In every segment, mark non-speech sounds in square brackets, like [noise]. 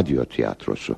radyo tiyatrosu.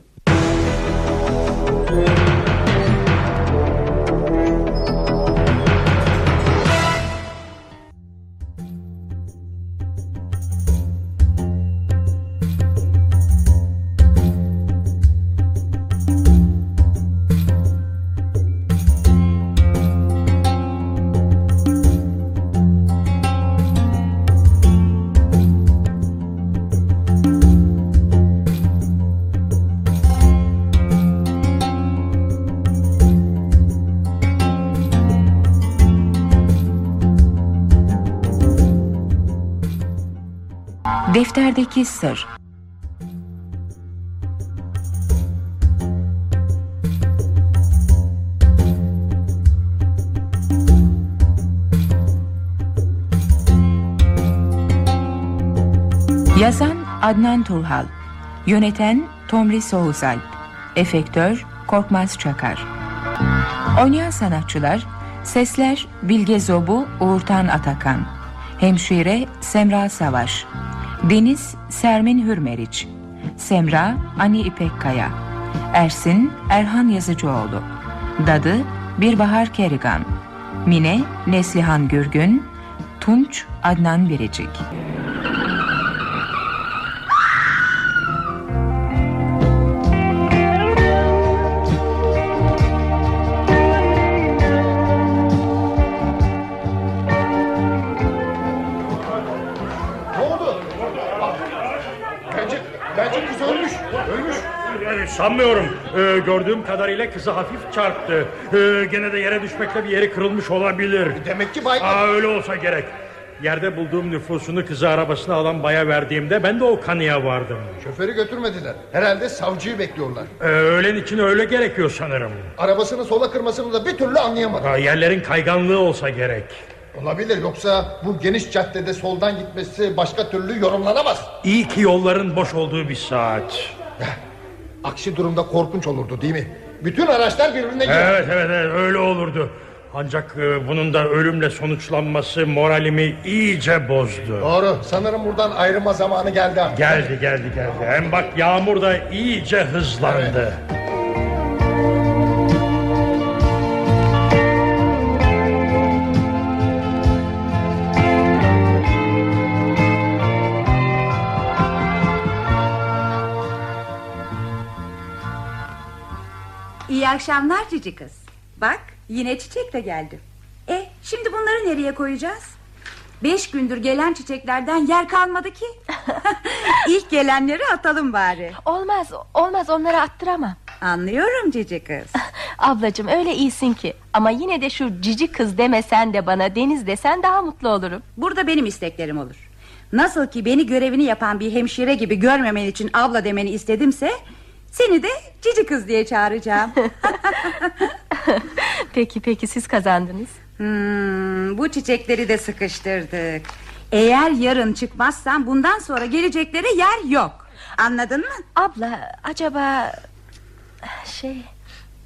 Defterdeki Sır. Yazan Adnan Turhal. Yöneten Tomris Soğuzalp. Efektör Korkmaz Çakar. Oynayan sanatçılar Sesler Bilge Zobu Uğurtan Atakan. Hemşire Semra Savaş Deniz Sermin Hürmeriç Semra Ani İpekkaya Ersin Erhan Yazıcıoğlu Dadı Birbahar Kerigan Mine Neslihan Gürgün Tunç Adnan Biricik sanmıyorum. Ee, gördüğüm kadarıyla kızı hafif çarptı. Ee, gene de yere düşmekle bir yeri kırılmış olabilir. Demek ki baygın. Aa, öyle olsa gerek. Yerde bulduğum nüfusunu kızı arabasına alan baya verdiğimde ben de o kanıya vardım. Şoförü götürmediler. Herhalde savcıyı bekliyorlar. Ee, öğlen için öyle gerekiyor sanırım. Arabasını sola kırmasını da bir türlü anlayamadım. Aa, yerlerin kayganlığı olsa gerek. Olabilir yoksa bu geniş caddede soldan gitmesi başka türlü yorumlanamaz. İyi ki yolların boş olduğu bir saat. Aksi durumda korkunç olurdu değil mi? Bütün araçlar birbirine girer. Evet evet, evet öyle olurdu. Ancak e, bunun da ölümle sonuçlanması moralimi iyice bozdu. Doğru. Sanırım buradan ayrılma zamanı geldi artık. Geldi geldi geldi. Hem bak yağmur da iyice hızlandı. İyi akşamlar cici kız. Bak yine çiçek de geldi. E şimdi bunları nereye koyacağız? Beş gündür gelen çiçeklerden yer kalmadı ki. [laughs] İlk gelenleri atalım bari. Olmaz olmaz onları attıramam Anlıyorum cici kız. [laughs] Ablacığım öyle iyisin ki Ama yine de şu cici kız demesen de bana Deniz desen daha mutlu olurum Burada benim isteklerim olur. Nasıl ki beni görevini yapan bir hemşire gibi görmemen için abla demeni istedimse... ...seni de cici kız diye çağıracağım. [laughs] [laughs] Peki peki siz kazandınız Hmm, bu çiçekleri de sıkıştırdık. Eğer yarın çıkmazsan bundan sonra geleceklere yer yok. Anladın mı? Abla acaba Şey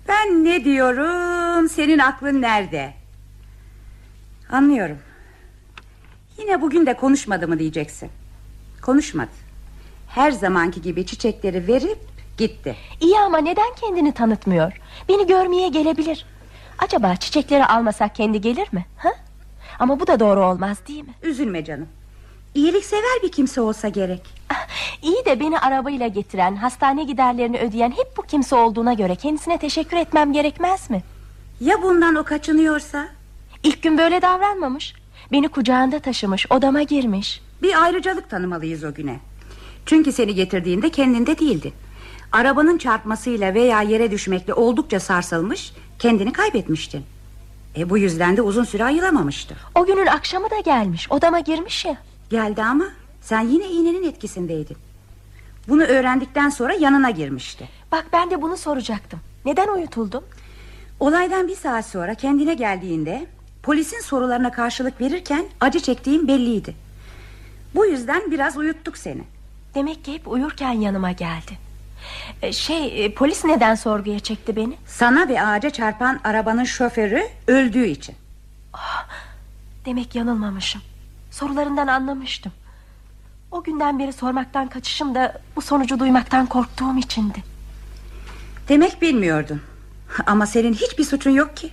Ben ne diyorum senin aklın nerede Anlıyorum Yine bugün de konuşmadı mı diyeceksin Konuşmadı Her zamanki gibi çiçekleri verip gitti. İyi ama neden kendini tanıtmıyor? Beni görmeye gelebilir. Acaba çiçekleri almasak kendi gelir mi? Ha? Ama bu da doğru olmaz değil mi? Üzülme canım. İyiliksever bir kimse olsa gerek. Ah, İyi de beni arabayla getiren Hastane giderlerini ödeyen hep bu kimse olduğuna göre Kendisine teşekkür etmem gerekmez mi? Ya bundan o kaçınıyorsa? İlk gün böyle davranmamış. Beni kucağında taşımış odama girmiş. Bir ayrıcalık tanımalıyız o güne. Çünkü seni getirdiğinde kendinde değildi Arabanın çarpmasıyla veya yere düşmekle oldukça sarsılmış Kendini kaybetmiştin e bu yüzden de uzun süre ayılamamıştı. O günün akşamı da gelmiş odama girmiş ya. Geldi ama sen yine iğnenin etkisindeydin. Bunu öğrendikten sonra yanına girmişti. Bak ben de bunu soracaktım. Neden uyutuldum? Olaydan bir saat sonra kendine geldiğinde Polisin sorularına karşılık verirken acı çektiğin belliydi. Bu yüzden biraz uyuttuk seni. Demek ki hep uyurken yanıma geldi Şey e, polis neden sorguya çekti beni Sana ve ağaca çarpan arabanın şoförü öldüğü için Demek yanılmamışım Sorularından anlamıştım O günden beri sormaktan kaçışım da bu sonucu duymaktan korktuğum içindi. Demek bilmiyordun. Ama senin hiçbir suçun yok ki.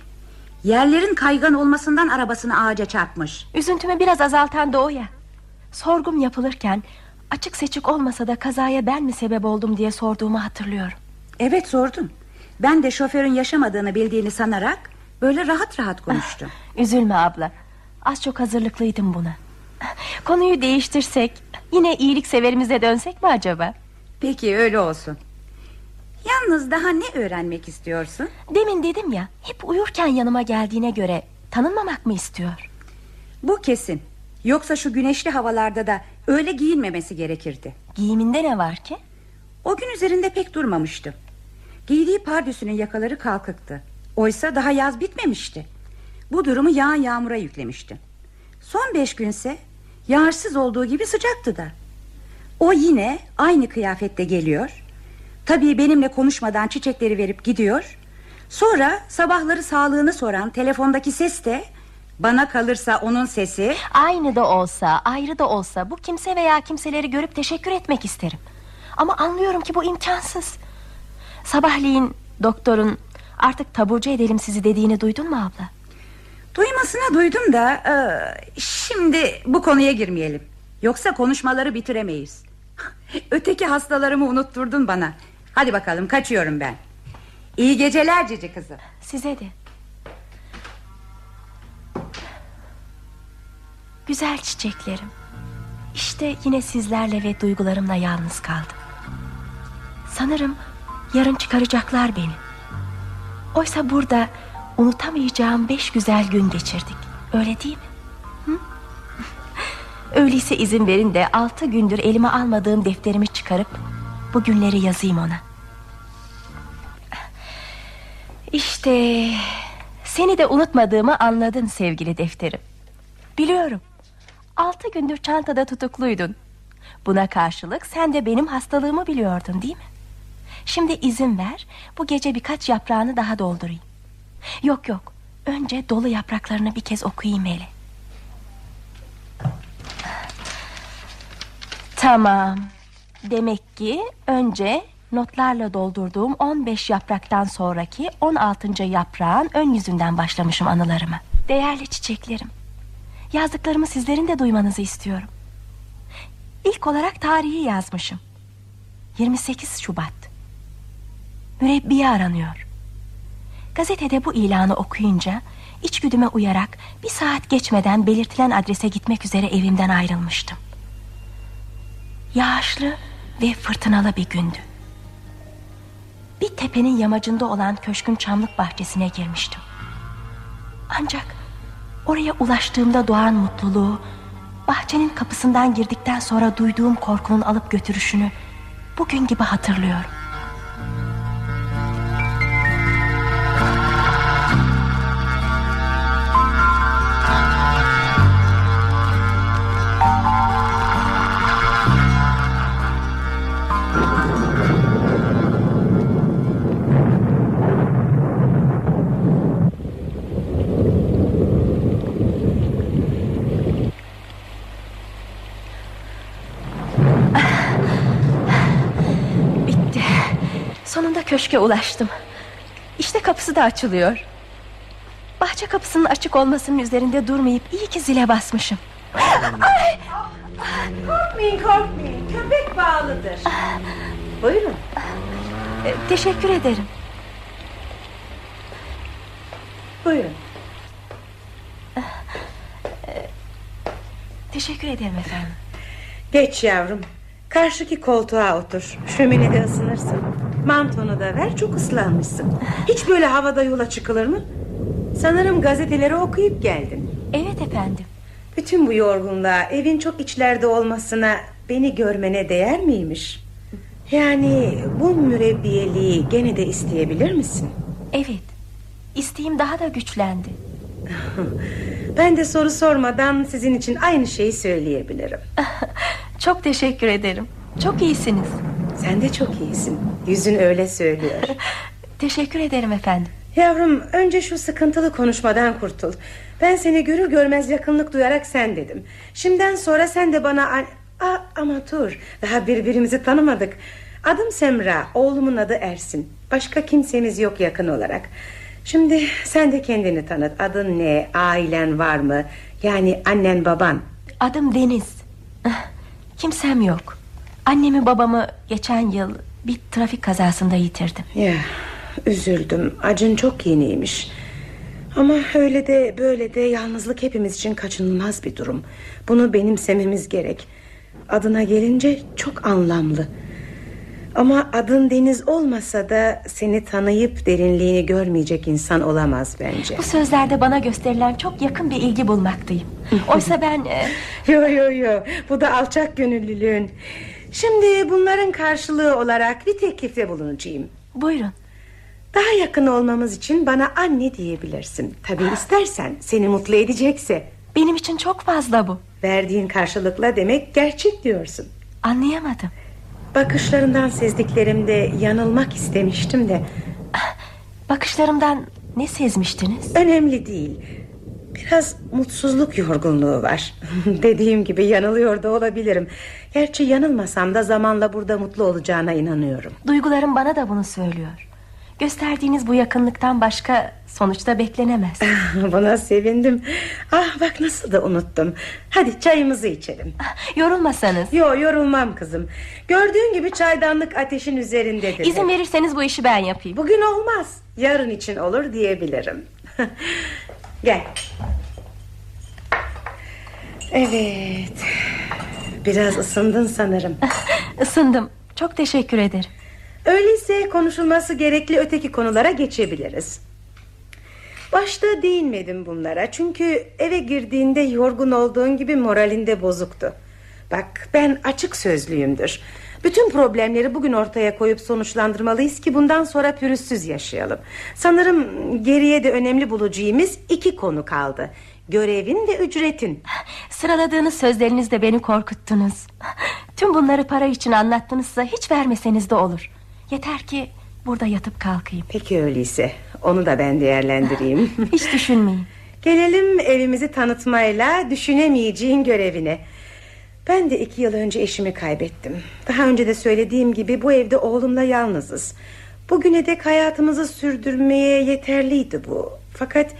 Yerlerin kaygan olmasından arabasını ağaca çarpmış. Üzüntümü biraz azaltan da o ya. Sorgum yapılırken açık seçik olmasa da kazaya ben mi sebep oldum diye sorduğumu hatırlıyorum. Evet sordun. Ben de şoförün yaşamadığını bildiğini sanarak böyle rahat rahat konuştum. Üzülme abla. Az çok hazırlıklıydım buna. Konuyu değiştirsek, yine iyilik severimize dönsek mi acaba? Peki öyle olsun. Yalnız daha ne öğrenmek istiyorsun? Demin dedim ya, hep uyurken yanıma geldiğine göre tanınmamak mı istiyor? Bu kesin. Yoksa şu güneşli havalarda da öyle giyinmemesi gerekirdi. Giyiminde ne var ki? O gün üzerinde pek durmamıştı. Giydiği pardüsünün yakaları kalkıktı. Oysa daha yaz bitmemişti. Bu durumu yağan yağmura yüklemişti. Son beş günse yağarsız olduğu gibi sıcaktı da. O yine aynı kıyafette geliyor. Tabii benimle konuşmadan çiçekleri verip gidiyor. Sonra sabahları sağlığını soran telefondaki ses de bana kalırsa onun sesi Aynı da olsa, ayrı da olsa bu kimse veya kimseleri görüp teşekkür etmek isterim. Ama anlıyorum ki bu imkansız. Sabahleyin doktorun artık taburcu edelim sizi dediğini duydun mu abla? Duymasına duydum da e, şimdi bu konuya girmeyelim. Yoksa konuşmaları bitiremeyiz. [laughs] Öteki hastalarımı unutturdun bana. Hadi bakalım kaçıyorum ben. İyi geceler cici kızım. Size de. Güzel çiçeklerim. İşte yine sizlerle ve duygularımla yalnız kaldım. Sanırım yarın çıkaracaklar beni. Oysa burada unutamayacağım beş güzel gün geçirdik. Öyle değil mi? Hı? [laughs] Öyleyse izin verin de altı gündür elime almadığım defterimi çıkarıp bu günleri yazayım ona. İşte seni de unutmadığımı anladın sevgili defterim. Biliyorum. Altı gündür çantada tutukluydun. Buna karşılık sen de benim hastalığımı biliyordun değil mi? Şimdi izin ver bu gece birkaç yaprağını daha doldurayım. Yok yok önce dolu yapraklarını bir kez okuyayım hele. Tamam. Demek ki önce notlarla doldurduğum 15 yapraktan sonraki 16. yaprağın ön yüzünden başlamışım anılarıma. Değerli çiçeklerim. Yazdıklarımı sizlerin de duymanızı istiyorum. İlk olarak tarihi yazmışım. 28 Şubat. Mürebbiye aranıyor. Gazetede bu ilanı okuyunca içgüdüme uyarak bir saat geçmeden belirtilen adrese gitmek üzere evimden ayrılmıştım. Yağışlı ve fırtınalı bir gündü. Bir tepenin yamacında olan köşkün çamlık bahçesine girmiştim. Ancak oraya ulaştığımda doğan mutluluğu, bahçenin kapısından girdikten sonra duyduğum korkunun alıp götürüşünü bugün gibi hatırlıyorum. Köşke ulaştım. İşte kapısı da açılıyor. Bahçe kapısının açık olmasının üzerinde durmayıp iyi ki zile basmışım. Korkmayın korkmayın köpek bağlıdır Buyurun Ee, teşekkür ederim. buyurun Teşekkür ederim efendim. Geç yavrum Karşıki koltuğa otur Şöminede ısınırsın Mantonu da ver çok ıslanmışsın Hiç böyle havada yola çıkılır mı Sanırım gazeteleri okuyup geldin Evet efendim. Bütün bu yorgunluğa evin çok içlerde olmasına Beni görmene değer miymiş Yani bu mürebbiyeliği gene de isteyebilir misin Evet. İsteğim daha da güçlendi. [laughs] Ben de soru sormadan sizin için aynı şeyi söyleyebilirim [laughs] Çok teşekkür ederim. Çok iyisiniz. Sen de çok iyisin. Yüzün öyle söylüyor. [laughs] Teşekkür ederim efendim. Yavrum önce şu sıkıntılı konuşmadan kurtul. Ben seni görür görmez yakınlık duyarak sen dedim. Şimdiden sonra sen de bana an- Aa, ama dur. Daha birbirimizi tanımadık. Adım Semra oğlumun adı Ersin. Başka kimsemiz yok yakın olarak. Şimdi sen de kendini tanıt. Adın ne? Ailen var mı? Yani annen baban. Adım Deniz. Ah, Kimsem yok. Annemi babamı geçen yıl bir trafik kazasında yitirdim. Ya üzüldüm. Acın çok yeniymiş. Ama öyle de böyle de yalnızlık hepimiz için kaçınılmaz bir durum. Bunu benimsememiz gerek. Adına gelince çok anlamlı. Ama adın Deniz olmasa da Seni tanıyıp derinliğini görmeyecek insan olamaz bence. Bu sözlerde bana gösterilen çok yakın bir ilgi bulmaktayım. [laughs] Oysa ben... e, Yo yo yo. Bu da alçak gönüllülüğün Şimdi bunların karşılığı olarak bir teklifte bulunacağım buyurun. Daha yakın olmamız için bana anne diyebilirsin Tabii istersen seni mutlu edecekse Benim için çok fazla bu. Verdiğin karşılıkla demek gerçek diyorsun Anlayamadım. Bakışlarından sezdiklerimde yanılmak istemiştim de Bakışlarımdan ne sezmiştiniz? Önemli değil Biraz mutsuzluk yorgunluğu var. [laughs] Dediğim gibi yanılıyor da olabilirim. Gerçi yanılmasam da zamanla burada mutlu olacağına inanıyorum. Duygularım bana da bunu söylüyor. Gösterdiğiniz bu yakınlıktan başka sonuçta beklenemez. [laughs] Buna sevindim. Ah bak nasıl da unuttum. Hadi çayımızı içelim. Yorulmasanız. Yo yorulmam kızım. Gördüğün gibi çaydanlık ateşin üzerindedir. İzin verirseniz bu işi ben yapayım. Bugün olmaz. Yarın için olur diyebilirim [laughs] Gel. Evet. Biraz ısındın sanırım. [laughs] Isındım. Çok teşekkür ederim. Öyleyse konuşulması gerekli öteki konulara geçebiliriz. Başta değinmedim bunlara. Çünkü eve girdiğinde yorgun olduğun gibi moralinde bozuktu. Bak ben açık sözlüyümdür Bütün problemleri bugün ortaya koyup sonuçlandırmalıyız ki bundan sonra pürüzsüz yaşayalım Sanırım geriye de önemli bulacağımız iki konu kaldı Görevin ve ücretin Sıraladığınız sözlerinizle beni korkuttunuz. Tüm bunları para için anlattınızsa hiç vermeseniz de olur. Yeter ki burada yatıp kalkayım. Peki öyleyse onu da ben değerlendireyim Hiç düşünmeyin. Gelelim evimizi tanıtmayla düşünemeyeceğin görevine. Ben de iki yıl önce eşimi kaybettim. Daha önce de söylediğim gibi bu evde oğlumla yalnızız. Bugüne dek hayatımızı sürdürmeye yeterliydi bu. Fakat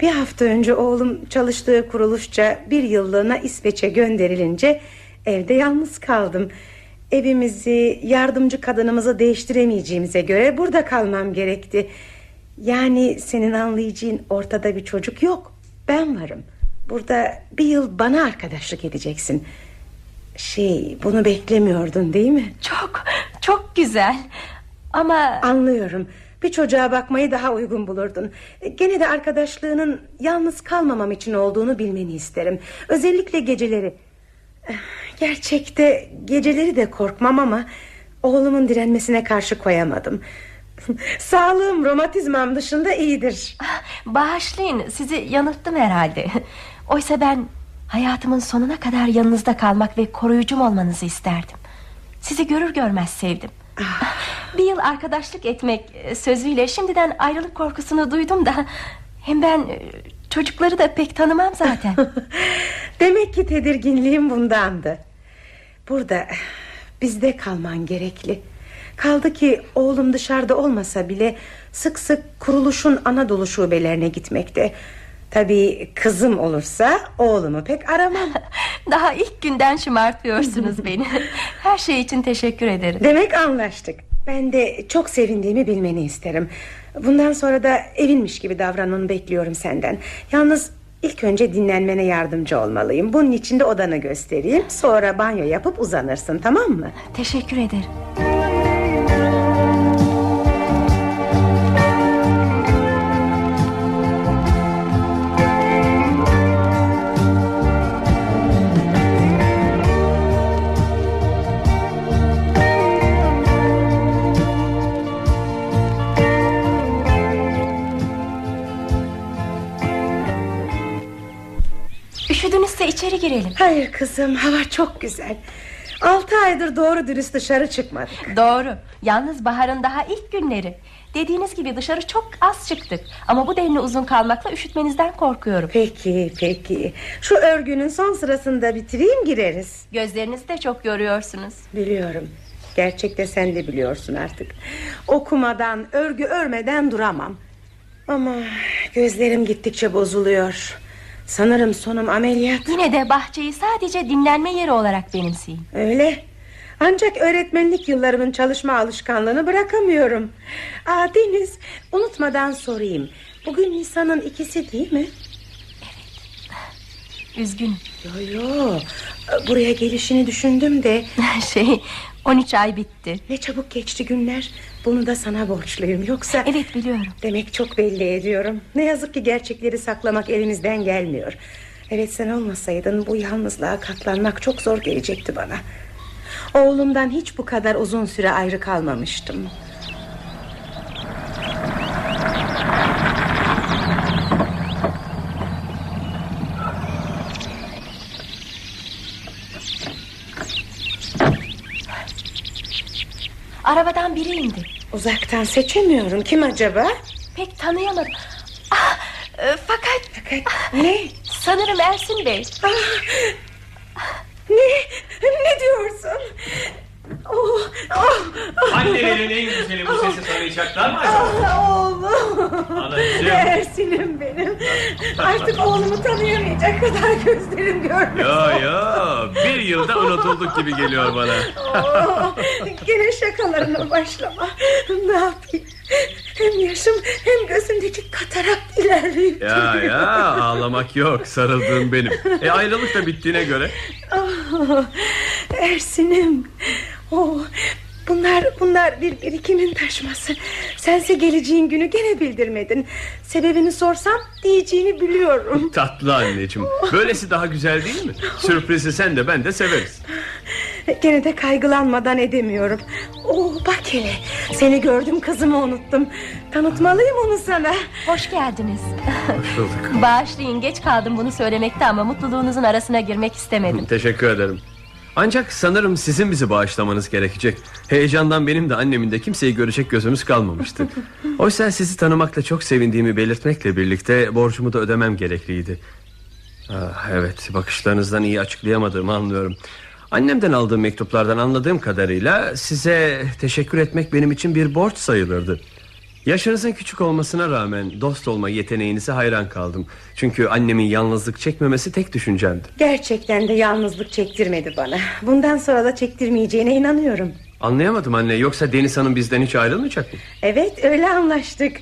bir hafta önce oğlum çalıştığı kuruluşça bir yıllığına İsveç'e gönderilince evde yalnız kaldım. Evimizi, yardımcı kadınımızı değiştiremeyeceğimize göre burada kalmam gerekti. Yani senin anlayacağın ortada bir çocuk yok. Ben varım. Burada bir yıl bana arkadaşlık edeceksin. Şey, bunu beklemiyordun değil mi? Çok, çok güzel. Ama Anlıyorum. Bir çocuğa bakmayı daha uygun bulurdun. Gene de arkadaşlığının yalnız kalmamam için olduğunu bilmeni isterim. Özellikle geceleri. Gerçekte geceleri de korkmam ama oğlumun direnmesine karşı koyamadım. [laughs] Sağlığım romatizmam dışında iyidir. bağışlayın sizi yanılttım herhalde. Oysa ben hayatımın sonuna kadar yanınızda kalmak ve koruyucum olmanızı isterdim. Sizi görür görmez sevdim. Bir yıl arkadaşlık etmek e, sözüyle şimdiden ayrılık korkusunu duydum da... Hem ben e, çocukları da pek tanımam zaten. [laughs] Demek ki tedirginliğim bundandı. Burada bizde kalman gerekli. Kaldı ki oğlum dışarıda olmasa bile sık sık kuruluşun Anadolu şubelerine gitmekte. Tabii kızım olursa oğlumu pek aramam. [laughs] Daha ilk günden şımartıyorsunuz beni. [laughs] Her şey için teşekkür ederim. Demek anlaştık. Ben de çok sevindiğimi bilmeni isterim. Bundan sonra da evinmiş gibi davranmanı bekliyorum senden. Yalnız ilk önce dinlenmene yardımcı olmalıyım. Bunun için de odanı göstereyim. Sonra banyo yapıp uzanırsın tamam mı? Teşekkür ederim. Hayır kızım hava çok güzel. Altı aydır doğru dürüst dışarı çıkmadık. Doğru. Yalnız baharın daha ilk günleri. Dediğiniz gibi dışarı çok az çıktık. Ama bu denli uzun kalmakla üşütmenizden korkuyorum. Peki peki. Şu örgünün son sırasında bitireyim gireriz. Gözlerinizi de çok yoruyorsunuz. Biliyorum. Gerçekte sen de biliyorsun artık. Okumadan, örgü örmeden duramam. Ama gözlerim gittikçe bozuluyor. Sanırım sonum ameliyat. Yine de bahçeyi sadece dinlenme yeri olarak benimseyin. Öyle. Ancak öğretmenlik yıllarımın çalışma alışkanlığını bırakamıyorum. Aa Deniz, unutmadan sorayım. Bugün Nisan'ın ikisi değil mi? Üzgünüm. Yo yo. Buraya gelişini düşündüm de [laughs] şey 13 ay bitti. ne çabuk geçti günler. Bunu da sana borçluyum. Yoksa Evet biliyorum. demek çok belli ediyorum. Ne yazık ki gerçekleri saklamak elimizden gelmiyor. Evet sen olmasaydın bu yalnızlığa katlanmak çok zor gelecekti bana. Oğlumdan hiç bu kadar uzun süre ayrı kalmamıştım. Arabadan biri indi. Uzaktan seçemiyorum. Kim acaba? Pek tanıyamadım. Ah, e, fakat Fakat ne? sanırım Ersin Bey. Ne? Ne diyorsun? Annelerin en güzeli bu sesi tanıyacaklar mı acaba? Ah, Oğlum. Anacığım. Ersin'im benim. Artık oğlumu tanıyamayacak kadar gözlerim görmüyor. Ya ya bir yılda unutulduk gibi geliyor bana. Oh, gene şakalarına başlama. Ne yapayım? Hem yaşım hem gözümdeki katarak ilerleyip Ya ya ağlamak yok sarıldığım benim. E ayrılık da bittiğine göre. Ah, Ersin'im. Oh, bunlar bunlar bir birikimin taşması. Sense geleceğin günü gene bildirmedin. Sebebini sorsam diyeceğini biliyorum. [laughs] Tatlı anneciğim. Böylesi daha güzel değil mi? Sürprizi sen de ben de severiz. Gene de kaygılanmadan edemiyorum. Oh bak hele. Seni gördüm kızımı unuttum. Tanıtmalıyım onu sana. Hoş geldiniz. Hoş bulduk. Bağışlayın geç kaldım bunu söylemekte ama mutluluğunuzun arasına girmek istemedim. Teşekkür ederim. Ancak sanırım sizin bizi bağışlamanız gerekecek. Heyecandan benim de annemin de kimseyi görecek gözümüz kalmamıştı. [laughs] Oysa sizi tanımakla çok sevindiğimi belirtmekle birlikte borcumu da ödemem gerekliydi. Ah, evet bakışlarınızdan iyi açıklayamadığımı anlıyorum. Annemden aldığım mektuplardan anladığım kadarıyla size teşekkür etmek benim için bir borç sayılırdı. Yaşınızın küçük olmasına rağmen dost olma yeteneğinize hayran kaldım. Çünkü annemin yalnızlık çekmemesi tek düşüncemdi. Gerçekten de yalnızlık çektirmedi bana. Bundan sonra da çektirmeyeceğine inanıyorum. Anlayamadım anne yoksa Deniz Hanım bizden hiç ayrılmayacak mı? Evet öyle anlaştık.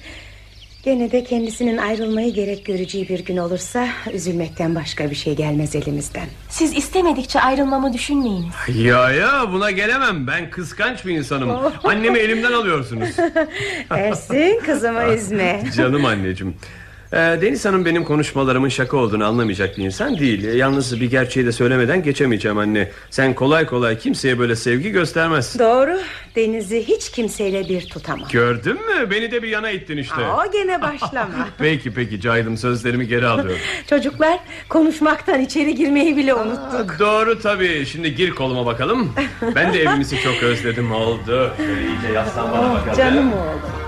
Gene de kendisinin ayrılmayı gerek göreceği bir gün olursa üzülmekten başka bir şey gelmez elimizden. Siz istemedikçe ayrılmamı düşünmeyiniz. Ya ya buna gelemem ben kıskanç bir insanım Annemi elimden alıyorsunuz [laughs] Ersin kızımı üzme. Canım anneciğim Deniz Hanım benim konuşmalarımın şaka olduğunu anlamayacak bir insan değil. Yalnız bir gerçeği de söylemeden geçemeyeceğim anne. Sen kolay kolay kimseye böyle sevgi göstermezsin Doğru. Deniz'i hiç kimseyle bir tutamam. Gördün mü? Beni de bir yana ittin işte. O gene başlama. [laughs] Peki peki. Caydım sözlerimi geri alıyorum. [laughs] Çocuklar konuşmaktan içeri girmeyi bile unuttuk. Doğru tabii. Şimdi gir koluma bakalım. Ben de evimizi çok özledim. Oldu. Şöyle iyice yaslan bana bakalım. Canım oğlum.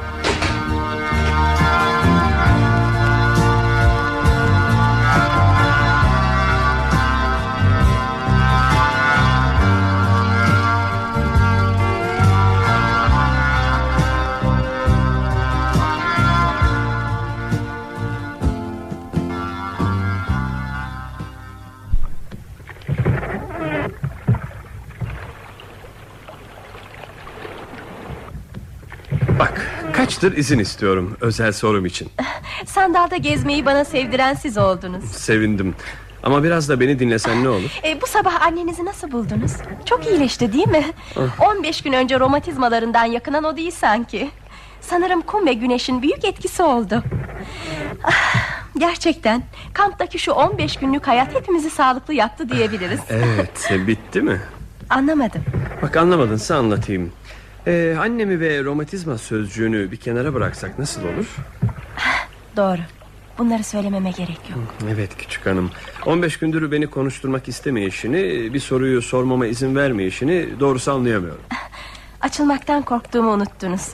Bak kaçtır izin istiyorum özel sorum için Sandalda gezmeyi bana sevdiren siz oldunuz. Sevindim Ama biraz da beni dinlesen ne olur E, bu sabah annenizi nasıl buldunuz? Çok iyileşti değil mi? 15 gün önce romatizmalarından yakınan o değil sanki. Sanırım kum ve güneşin büyük etkisi oldu. Ah, Gerçekten kamptaki şu 15 günlük hayat hepimizi sağlıklı yaptı diyebiliriz. Evet bitti mi Anlamadım. Bak anlamadınsa anlatayım ee, Annemi ve romatizma sözcüğünü bir kenara bıraksak nasıl olur Doğru. Bunları söylememe gerek yok. Evet küçük hanım 15 gündür beni konuşturmak istemeyişini Bir soruyu sormama izin vermeyişini Doğrusu anlayamıyorum Açılmaktan korktuğumu unuttunuz.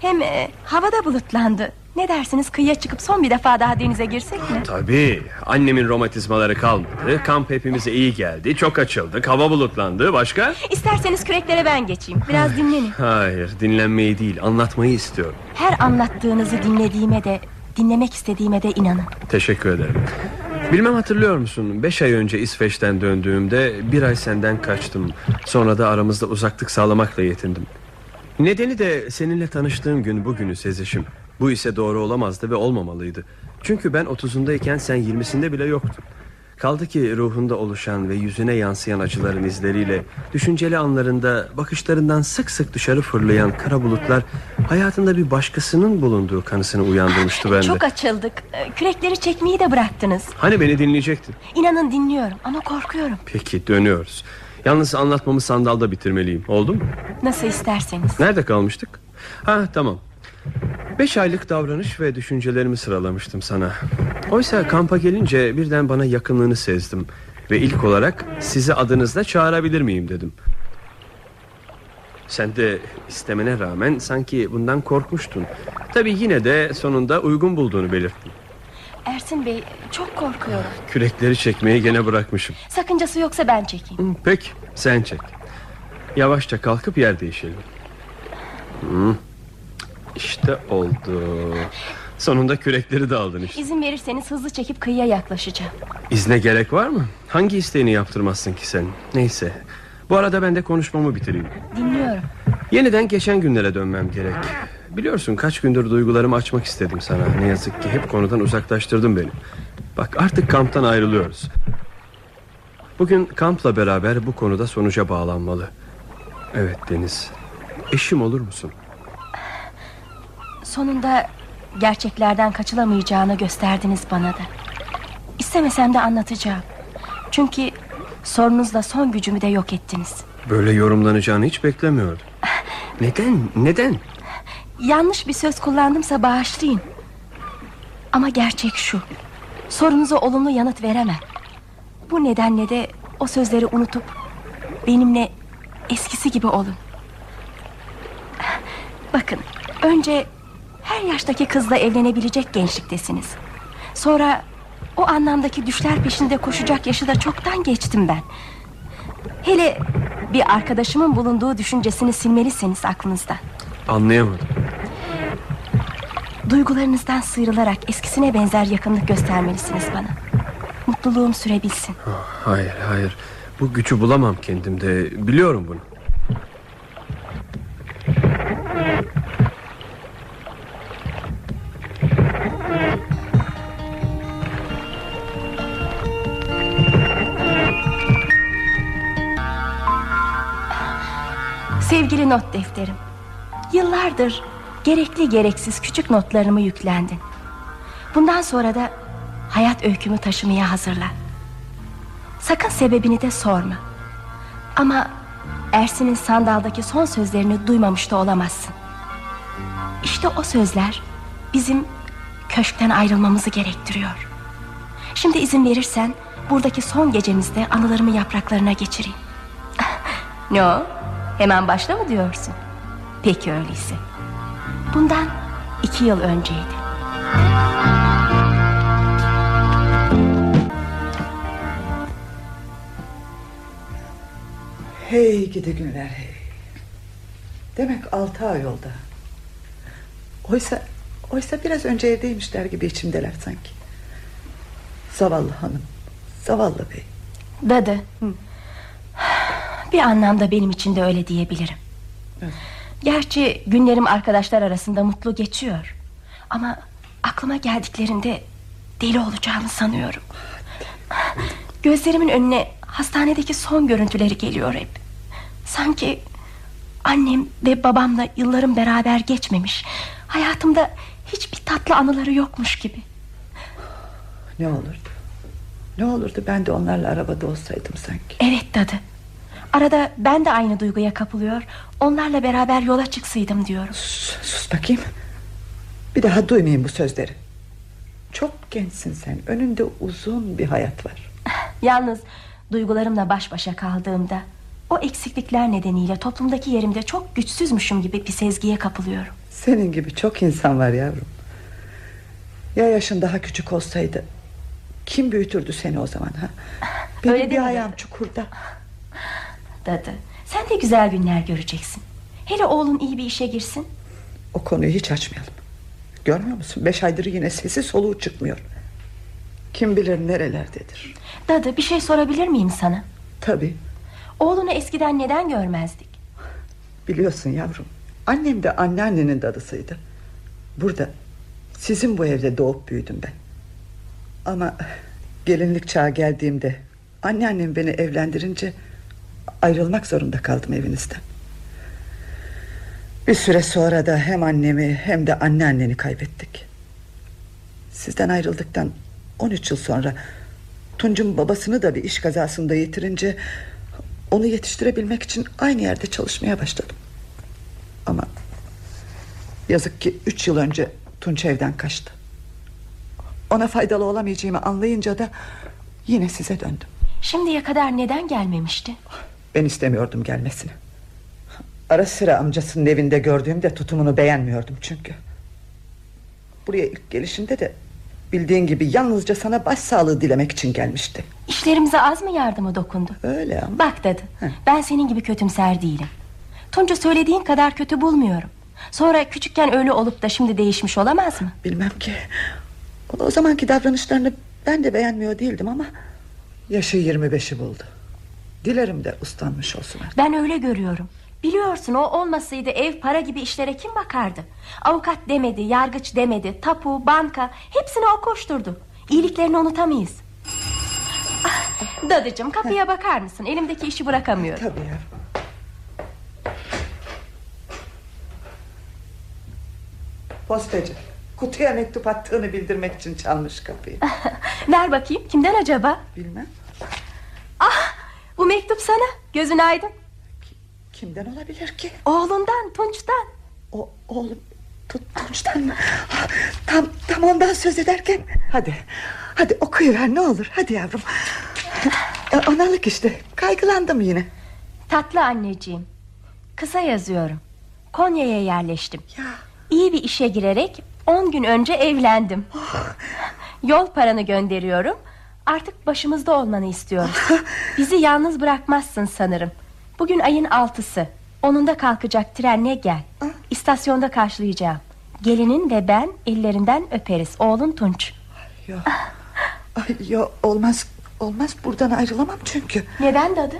Hem e, havada bulutlandı. Ne dersiniz kıyıya çıkıp son bir defa daha denize girsek mi? Tabii annemin romatizmaları kalmadı Kamp hepimize iyi geldi Çok açıldık hava bulutlandı başka İsterseniz küreklere ben geçeyim. Biraz dinlenin. Hayır dinlenmeyi değil anlatmayı istiyorum Her anlattığınızı dinlediğime de dinlemek istediğime de inanın. Teşekkür ederim Bilmem hatırlıyor musun Beş ay önce İsveç'ten döndüğümde Bir ay senden kaçtım Sonra da aramızda uzaklık sağlamakla yetindim Nedeni de seninle tanıştığım gün bugünü Sezişim Bu ise doğru olamazdı ve olmamalıydı Çünkü ben otuzundayken sen yirmisinde bile yoktun Kaldı ki ruhunda oluşan ve yüzüne yansıyan acıların izleriyle Düşünceli anlarında bakışlarından sık sık dışarı fırlayan kara bulutlar Hayatında bir başkasının bulunduğu kanısını uyandırmıştı bende Çok açıldık. E, Kürekleri çekmeyi de bıraktınız. Hani beni dinleyecektin İnanın dinliyorum ama korkuyorum. Peki dönüyoruz Yalnız anlatmamı sandalda bitirmeliyim oldu mu? Nasıl isterseniz. Nerede kalmıştık? Ha tamam Beş aylık davranış ve düşüncelerimi sıralamıştım sana. Oysa kampa gelince birden bana yakınlığını sezdim. Ve ilk olarak sizi adınızla çağırabilir miyim dedim. Sen de istemene rağmen sanki bundan korkmuştun. Tabi yine de sonunda uygun bulduğunu belirttin. Ersin Bey çok korkuyorum. Kürekleri çekmeyi gene bırakmışım. Sakıncası yoksa ben çekeyim. Peki sen çek. Yavaşça kalkıp yer değişelim. Hı, İşte oldu Sonunda kürekleri de aldın işte İzin verirseniz hızlı çekip kıyıya yaklaşacağım. İzne gerek var mı? Hangi isteğini yaptırmazsın ki sen? Neyse Bu arada ben de konuşmamı bitireyim Dinliyorum. Yeniden geçen günlere dönmem gerek Biliyorsun kaç gündür duygularımı açmak istedim sana Ne yazık ki hep konudan uzaklaştırdın beni Bak artık kamptan ayrılıyoruz Bugün kampla beraber bu konuda sonuca bağlanmalı Evet Deniz Eşim olur musun? Sonunda gerçeklerden kaçılamayacağını gösterdiniz bana da. İstemesem de anlatacağım. Çünkü sorunuzla son gücümü de yok ettiniz. Böyle yorumlanacağını hiç beklemiyordum [laughs] Neden? Neden? Yanlış bir söz kullandımsa bağışlayın. Ama gerçek şu. Sorunuza olumlu yanıt veremem. Bu nedenle de o sözleri unutup benimle eskisi gibi olun. Bakın, önce her yaştaki kızla evlenebilecek gençliktesiniz. Sonra o anlamdaki düşler peşinde koşacak yaşı da çoktan geçtim ben. Hele bir arkadaşımın bulunduğu düşüncesini silmelisiniz aklınızdan. Anlayamadım Duygularınızdan sıyrılarak eskisine benzer yakınlık göstermelisiniz bana. Mutluluğum sürebilsin. Hayır hayır Bu gücü bulamam kendimde Biliyorum bunu Sevgili not defterim. Yıllardır gerekli gereksiz küçük notlarımı yüklendin. Bundan sonra da hayat öykümü taşımaya hazırla. Sakın sebebini de sorma. Ama Ersin'in sandaldaki son sözlerini duymamış da olamazsın. İşte o sözler bizim köşkten ayrılmamızı gerektiriyor. Şimdi izin verirsen buradaki son gecemizde anılarımı yapraklarına geçireyim. [laughs] ne o? Hemen başla mı diyorsun? Peki öyleyse. Bundan iki yıl önceydi. Hey gidi günler hey. Demek altı ay oldu. Oysa oysa biraz önce evdeymişler gibi içimdeler sanki. Zavallı hanım. Zavallı bey. Dadı. Bir anlamda benim için de öyle diyebilirim. Evet. Gerçi günlerim arkadaşlar arasında mutlu geçiyor. Ama aklıma geldiklerinde deli olacağımı sanıyorum. Gözlerimin önüne hastanedeki son görüntüleri geliyor hep. Sanki annem ve babamla yıllarım beraber geçmemiş. Hayatımda hiçbir tatlı anıları yokmuş gibi. Ne olurdu? Ne olurdu ben de onlarla arabada olsaydım sanki. Evet dadı. Arada ben de aynı duyguya kapılıyor. Onlarla beraber yola çıksaydım diyorum. Sus, sus bakayım. Bir daha duymayayım bu sözleri. Çok gençsin sen. Önünde uzun bir hayat var. [laughs] Yalnız duygularımla baş başa kaldığımda o eksiklikler nedeniyle toplumdaki yerimde çok güçsüzmüşüm gibi bir sezgiye kapılıyorum. Senin gibi çok insan var yavrum. Ya yaşın daha küçük olsaydı kim büyütürdü seni o zaman ha? [laughs] Benim Öyle bir ayağım çukurda. Dadı, sen de güzel günler göreceksin. Hele oğlun iyi bir işe girsin. O konuyu hiç açmayalım. Görmüyor musun? Beş aydır yine sesi soluğu çıkmıyor. Kim bilir nerelerdedir. Dadı bir şey sorabilir miyim sana? Tabii Oğlunu eskiden neden görmezdik? biliyorsun yavrum. Annem de anneannenin dadısıydı. Burada sizin bu evde doğup büyüdüm ben. Ama gelinlik çağı geldiğimde anneannem beni evlendirince ayrılmak zorunda kaldım evinizden. Bir süre sonra da hem annemi hem de anneanneni kaybettik. Sizden ayrıldıktan 13 yıl sonra Tunç'un babasını da bir iş kazasında yitirince onu yetiştirebilmek için aynı yerde çalışmaya başladım. Ama yazık ki üç yıl önce Tunç evden kaçtı. Ona faydalı olamayacağımı anlayınca da yine size döndüm. Şimdiye kadar neden gelmemişti? Ben istemiyordum gelmesini. Ara sıra amcasının evinde gördüğümde tutumunu beğenmiyordum çünkü. Buraya ilk gelişinde de bildiğin gibi yalnızca sana başsağlığı dilemek için gelmişti. İşlerimize az mı yardımı dokundu? Öyle ama. Bak dadı, ben senin gibi kötümser değilim. Tunç'u söylediğin kadar kötü bulmuyorum. Sonra küçükken öyle olup da şimdi değişmiş olamaz mı? Bilmem ki. O zamanki davranışlarını ben de beğenmiyor değildim ama... ...yaşı 25'i buldu. Dilerim de uslanmış olsun artık. Ben öyle görüyorum. Biliyorsun o olmasaydı ev para gibi işlere kim bakardı? Avukat demedi, yargıç demedi, tapu, banka hepsini o koşturdu. İyiliklerini unutamayız. Ah, Dadıcığım kapıya bakar mısın? Elimdeki işi bırakamıyorum. Tabii yavrum. Postacı. Kutuya mektup attığını bildirmek için çalmış kapıyı. Ver bakayım kimden acaba? Bilmem. Bu mektup sana gözün aydın. Kimden olabilir ki? Oğlundan Tunç'tan. O oğlum Tunç'tan mı? Tam, tam ondan söz ederken Hadi Hadi okuyuver ne olur hadi yavrum E, Analık işte kaygılandım yine Tatlı anneciğim. Kısa yazıyorum. Konya'ya yerleştim. Ya İyi bir işe girerek 10 gün önce evlendim. Yol paranı gönderiyorum. Artık başımızda olmanı istiyoruz. [laughs] Bizi yalnız bırakmazsın sanırım. Bugün ayın altısı. Onunda kalkacak trenle gel. İstasyonda karşılayacağım. Gelinin ve ben ellerinden öperiz. Oğlun Tunç. Yo, Ay, yo olmaz olmaz buradan ayrılamam çünkü Neden dadı?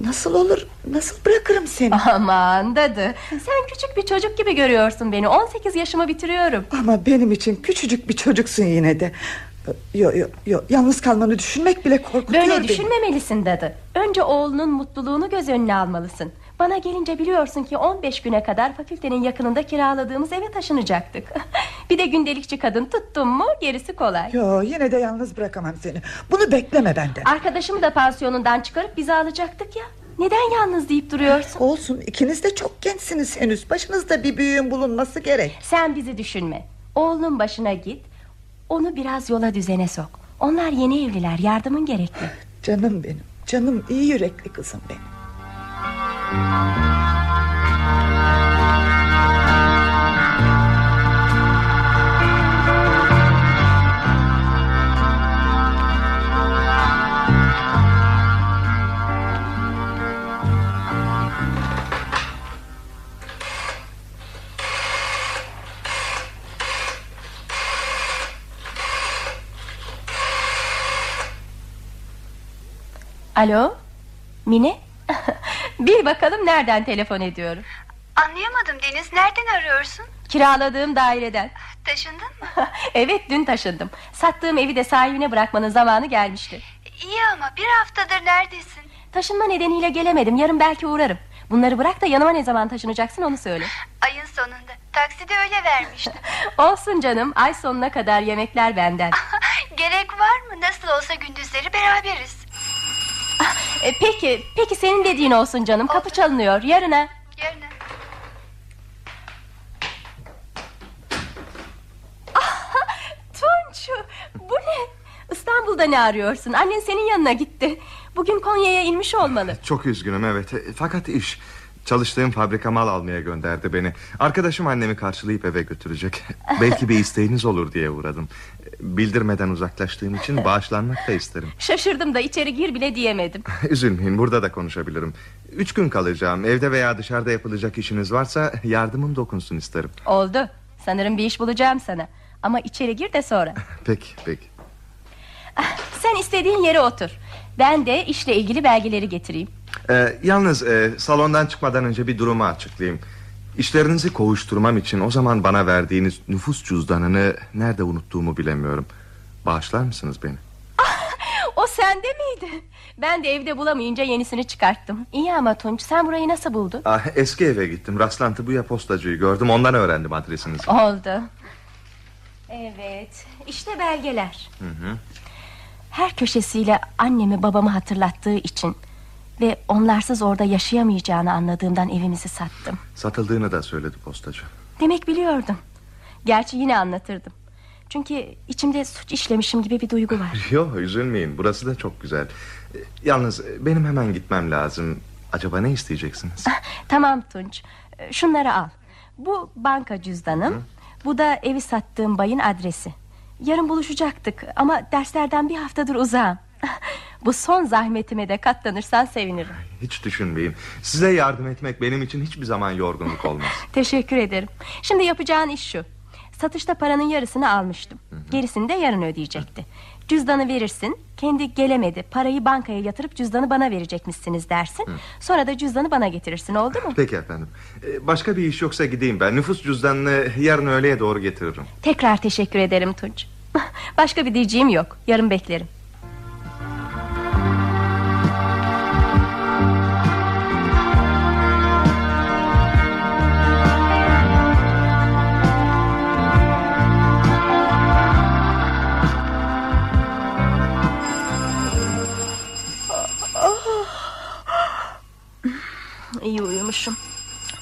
Nasıl olur nasıl bırakırım seni Aman dadı. Sen küçük bir çocuk gibi görüyorsun beni. 18 yaşımı bitiriyorum. Ama benim için küçücük bir çocuksun yine de Yo yo yo yalnız kalmanı düşünmek bile korkutuyor Böyle beni. düşünmemelisin dadı. Önce oğlunun mutluluğunu göz önüne almalısın. Bana gelince biliyorsun ki 15 güne kadar fakültenin yakınında kiraladığımız eve taşınacaktık. [laughs] bir de gündelikçi kadın tuttum mu gerisi kolay. Yo yine de yalnız bırakamam seni Bunu bekleme benden Arkadaşımı da pansiyonundan çıkarıp bizi alacaktık ya. Neden yalnız deyip duruyorsun? Olsun ikiniz de çok gençsiniz henüz Başınızda bir büyüğün bulunması gerek Sen bizi düşünme. Oğlunun başına git. Onu biraz yola düzene sok. Onlar yeni evliler yardımın gerekli. Canım benim Canım iyi yürekli kızım benim Alo Mine [laughs] Bil bakalım nereden telefon ediyorum Anlayamadım Deniz. Nereden arıyorsun? Kiraladığım daireden Taşındın mı? [laughs] Evet dün taşındım Sattığım evi de sahibine bırakmanın zamanı gelmişti İyi ama bir haftadır neredesin? Taşınma nedeniyle gelemedim yarın belki uğrarım Bunları bırak da yanıma ne zaman taşınacaksın onu söyle Ayın sonunda. Takside öyle vermiştim. [laughs] Olsun canım ay sonuna kadar yemekler benden Gerek var mı? Nasıl olsa gündüzleri beraberiz. E, Peki peki senin dediğin olsun canım kapı çalınıyor yarına Yarın. Tunç İstanbul'da ne arıyorsun? Annen senin yanına gitti. Bugün Konya'ya inmiş olmalı. [laughs] Çok üzgünüm evet. E, Fakat iş. Çalıştığım fabrika mal almaya gönderdi beni. Arkadaşım annemi karşılayıp eve götürecek. [laughs] Belki bir isteğiniz olur diye uğradım. Bildirmeden uzaklaştığım için [laughs] bağışlanmak da isterim. Şaşırdım da içeri gir bile diyemedim. [laughs] Üzülmeyin burada da konuşabilirim. Üç gün kalacağım. Evde veya dışarıda yapılacak işiniz varsa yardımım dokunsun isterim. Oldu. Sanırım bir iş bulacağım sana. Ama içeri gir de sonra. [laughs] Peki peki. Sen istediğin yere otur. Ben de işle ilgili belgeleri getireyim. Ee, yalnız e, salondan çıkmadan önce bir durumu açıklayayım. İşlerinizi kovuşturmam için o zaman bana verdiğiniz nüfus cüzdanını nerede unuttuğumu bilemiyorum. Bağışlar mısınız beni? O sende miydi? Ben de evde bulamayınca yenisini çıkarttım. İyi ama Tunç sen burayı nasıl buldun? Ah, eski eve gittim. Rastlantı bu ya postacıyı gördüm. Ondan öğrendim adresinizi. Oldu. Evet. işte belgeler. Hı hı. Her köşesiyle annemi babamı hatırlattığı için ve onlarsız orada yaşayamayacağını anladığımdan evimizi sattım. Satıldığını da söyledi postacı. Demek biliyordum. Gerçi yine anlatırdım. Çünkü içimde suç işlemişim gibi bir duygu var. [laughs] Yok üzülmeyin. Burası da çok güzel. Ee, Yalnız e, benim hemen gitmem lazım. Acaba ne isteyeceksiniz? tamam Tunç. Ee, Şunları al. Bu banka cüzdanım. Bu da evi sattığım bayın adresi. Yarın buluşacaktık ama derslerden bir haftadır uzağım. Bu son zahmetime de katlanırsan sevinirim. Hiç düşünmeyin. Size yardım etmek benim için hiçbir zaman yorgunluk olmaz. [laughs] Teşekkür ederim. Şimdi yapacağın iş şu. Satışta paranın yarısını almıştım. Gerisini de yarın ödeyecekti. Cüzdanı verirsin. Kendi gelemedi. Parayı bankaya yatırıp cüzdanı bana verecekmişsiniz dersin. Sonra da cüzdanı bana getirirsin oldu mu? Peki efendim. Ee, Başka bir iş yoksa gideyim ben. Nüfus cüzdanını yarın öğleye doğru getiririm. Tekrar teşekkür ederim Tunç. [laughs] Başka bir diyeceğim yok. Yarın beklerim. İyi uyumuşum.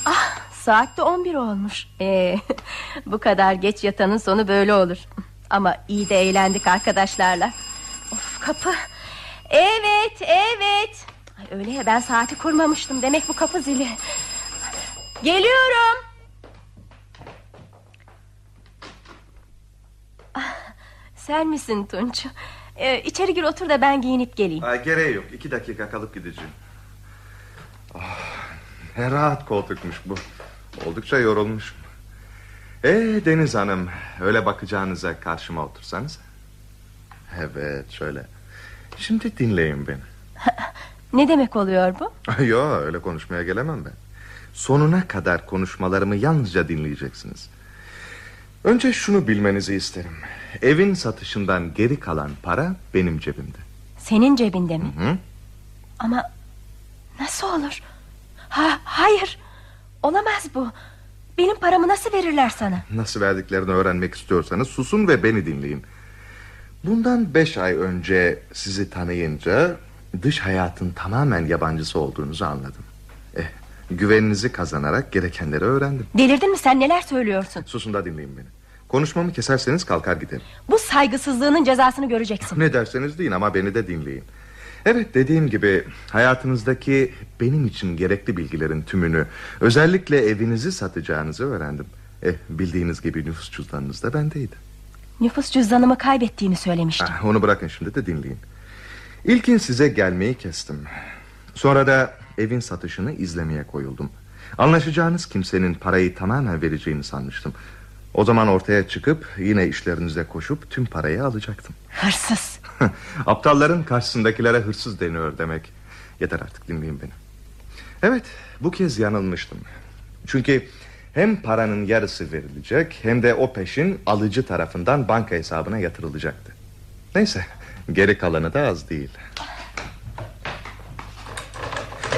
Ah, saat de 11 olmuş. Ee, [laughs] bu kadar geç yatanın sonu böyle olur. Ama iyi de eğlendik arkadaşlarla. Of kapı. Evet, evet. Ay, öyle ya ben saati kurmamıştım. Demek bu kapı zili. Geliyorum. Ah, sen misin Tunç? Ee, içeri gir otur da ben giyinip geleyim. Aa, gereği yok. İki dakika kalıp gideceğim. Ah, rahat koltukmuş bu. Oldukça yorulmuşum. Ee Deniz Hanım, öyle bakacağınıza karşıma otursanız. Evet, şöyle. Şimdi dinleyin beni. [laughs] Ne demek oluyor bu? [laughs] Yo, öyle konuşmaya gelemem ben. Sonuna kadar konuşmalarımı yalnızca dinleyeceksiniz. Önce şunu bilmenizi isterim. Evin satışından geri kalan para benim cebimde. Senin cebinde mi? Hı? Ama nasıl olur? Ha, hayır. Olamaz bu. Benim paramı nasıl verirler sana? Nasıl verdiklerini öğrenmek istiyorsanız susun ve beni dinleyin. Bundan beş ay önce sizi tanıyınca dış hayatın tamamen yabancısı olduğunuzu anladım. Eh, güveninizi kazanarak gerekenleri öğrendim. Delirdin mi sen neler söylüyorsun? Susun da dinleyin beni. Konuşmamı keserseniz kalkar giderim. Bu saygısızlığının cezasını göreceksin. Ne derseniz deyin ama beni de dinleyin. Evet dediğim gibi hayatınızdaki benim için gerekli bilgilerin tümünü özellikle evinizi satacağınızı öğrendim. Eh, bildiğiniz gibi nüfus cüzdanınız da bendeydi. Nüfus cüzdanımı kaybettiğimi söylemiştim. Ah, onu bırakın şimdi de dinleyin. İlkin size gelmeyi kestim. Sonra da evin satışını izlemeye koyuldum. Anlaşacağınız kimsenin parayı tamamen vereceğini sanmıştım. O zaman ortaya çıkıp yine işlerinize koşup tüm parayı alacaktım. Hırsız. [laughs] Aptalların karşısındakilere hırsız deniyor demek. Yeter artık dinleyin beni. Evet bu kez yanılmıştım. Çünkü hem paranın yarısı verilecek hem de o peşin alıcı tarafından banka hesabına yatırılacaktı. Neyse geri kalanı da az değil.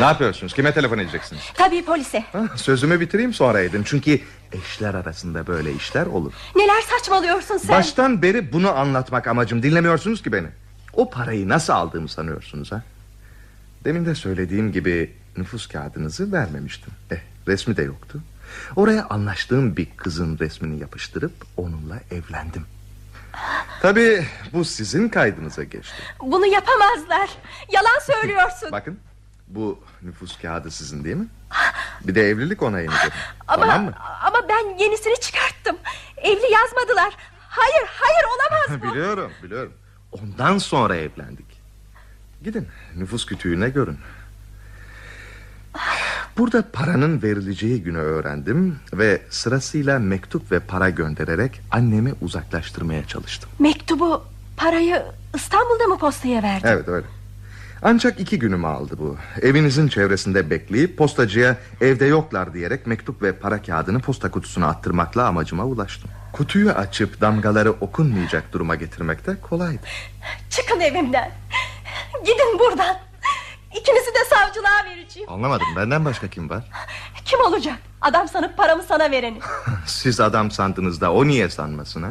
Ne yapıyorsunuz? Kime telefon edeceksiniz? Tabii polise. Ah, Sözümü bitireyim sonra edin. Çünkü eşler arasında böyle işler olur. Neler saçmalıyorsun sen? Baştan beri bunu anlatmak amacım. Dinlemiyorsunuz ki beni. O parayı nasıl aldığımı sanıyorsunuz ha? Demin de söylediğim gibi nüfus kağıdınızı vermemiştim. Eh, resmi de yoktu. Oraya anlaştığım bir kızın resmini yapıştırıp onunla evlendim. Tabii bu sizin kaydınıza geçti. Bunu yapamazlar. Yalan söylüyorsun. Bakın bu nüfus kağıdı sizin değil mi? Bir de evlilik onayını verin. Ama Tamam mı? ama ben yenisini çıkarttım. Evli yazmadılar. Hayır, hayır olamaz bu. [laughs] biliyorum biliyorum. Ondan sonra evlendik. Gidin nüfus kütüğüne görün. Burada paranın verileceği günü öğrendim ve sırasıyla mektup ve para göndererek annemi uzaklaştırmaya çalıştım. Mektubu, parayı İstanbul'da mı postaya verdin? Evet öyle. Ancak iki günümü aldı bu. Evinizin çevresinde bekleyip postacıya evde yoklar diyerek mektup ve para kağıdını posta kutusuna attırmakla amacıma ulaştım. Kutuyu açıp damgaları okunmayacak duruma getirmek de kolaydı. Çıkın evimden. Gidin buradan. İkinizi de savcılığa vereceğim. Anlamadım benden başka kim var? Kim olacak? Adam sanıp paramı sana vereni. [laughs] Siz adam sandınız da o niye sanmasın ha?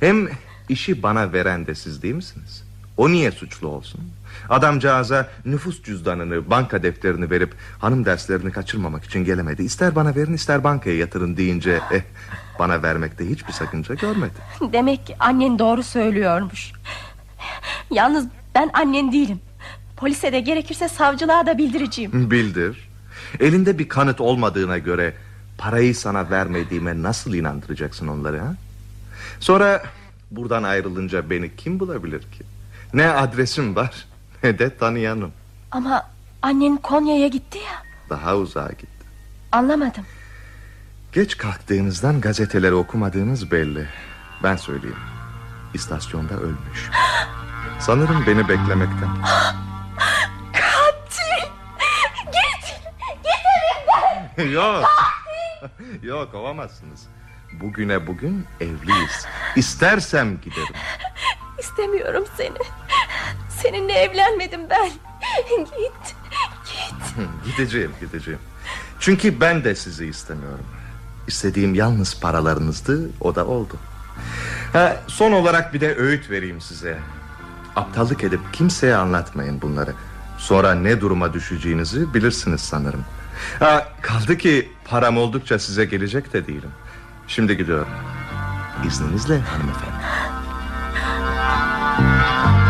Hem işi bana veren de siz değil misiniz? O niye suçlu olsun? Adamcağıza nüfus cüzdanını, banka defterini verip hanım derslerini kaçırmamak için gelemedi. İster bana verin ister bankaya yatırın deyince eh, bana vermekte hiçbir sakınca görmedi. Demek ki annen doğru söylüyormuş. Yalnız ben annen değilim. Polise de gerekirse savcılığa da bildireceğim. Bildir. Elinde bir kanıt olmadığına göre parayı sana vermediğime nasıl inandıracaksın onları ha? Sonra buradan ayrılınca beni kim bulabilir ki? Ne adresim var [laughs] ne de tanıyanım. Ama annen Konya'ya gitti ya. Daha uzağa gitti. Anlamadım. Geç kalktığınızdan gazeteleri okumadığınız belli. Ben söyleyeyim. İstasyonda ölmüş. [gasps] Sanırım beni beklemekten. [gasps] Katil! Git! Git evimden! [laughs] Yok. [laughs] Yok kovamazsınız. Bugüne bugün evliyiz. İstersem giderim. İstemiyorum seni. Seninle evlenmedim ben. Git. Git. gideceğim gideceğim. Çünkü ben de sizi istemiyorum. İstediğim yalnız paralarınızdı o da oldu. Ha, son olarak bir de öğüt vereyim size. Aptallık edip kimseye anlatmayın bunları. Sonra ne duruma düşeceğinizi bilirsiniz sanırım. Ha, kaldı ki param oldukça size gelecek de değilim. Şimdi gidiyorum. İzninizle hanımefendi. [gasps] [laughs]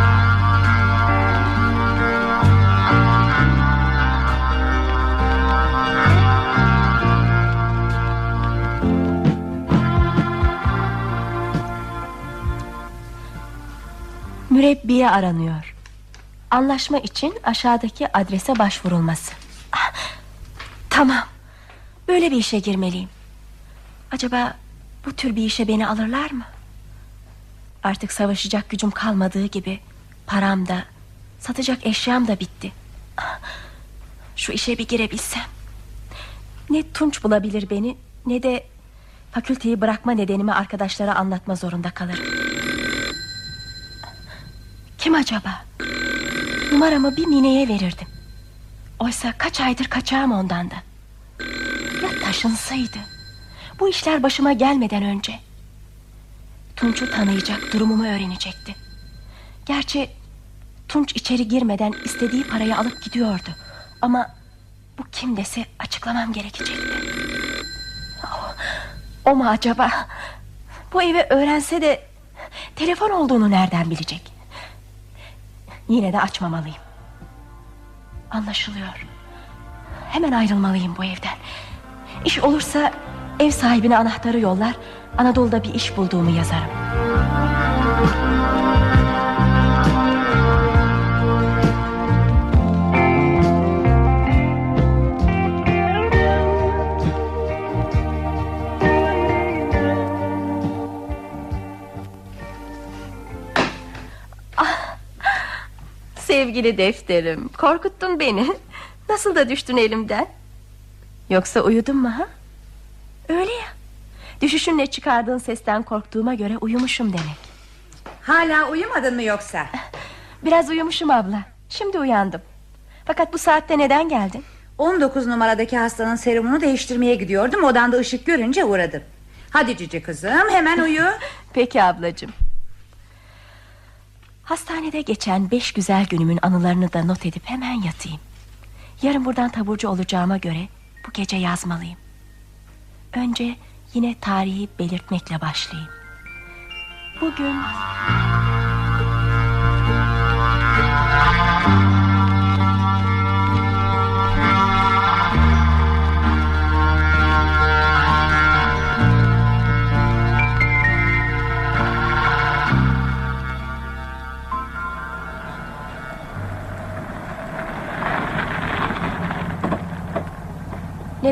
Mürebbiye aranıyor. Anlaşma için aşağıdaki adrese başvurulması. Ah, Tamam. Böyle bir işe girmeliyim. Acaba bu tür bir işe beni alırlar mı? Artık savaşacak gücüm kalmadığı gibi param da satacak eşyam da bitti. Ah, Şu işe bir girebilsem. Ne Tunç bulabilir beni ne de fakülteyi bırakma nedenimi arkadaşlara anlatma zorunda kalırım. Kim acaba? Numaramı bir Mine'ye verirdim. Oysa kaç aydır kaçağım ondan da. Ya taşınsaydı. Bu işler başıma gelmeden önce. Tunç'u tanıyacak, durumumu öğrenecekti. Gerçi Tunç içeri girmeden istediği parayı alıp gidiyordu. Ama bu kim dese açıklamam gerekecekti. Oh, o mu acaba? Bu evi öğrense de telefon olduğunu nereden bilecek? Yine de açmamalıyım. Anlaşılıyor. Hemen ayrılmalıyım bu evden. İş olursa ev sahibine anahtarı yollar, Anadolu'da bir iş bulduğumu yazarım. Sevgili defterim, korkuttun beni. [laughs] Nasıl da düştün elimden? Yoksa uyudun mu ha? Öyle ya. Düşüşünle çıkardığın sesten korktuğuma göre uyumuşum demek. Hala uyumadın mı yoksa? [laughs] Biraz uyumuşum abla. Şimdi uyandım. Fakat bu saatte neden geldin? 19 numaradaki hastanın serumunu değiştirmeye gidiyordum Odanda ışık görünce uğradım Hadi cici kızım hemen uyu [laughs] Peki ablacığım. Hastanede geçen beş güzel günümün anılarını da not edip hemen yatayım. Yarın buradan taburcu olacağıma göre bu gece yazmalıyım. Önce yine tarihi belirtmekle başlayayım. Bugün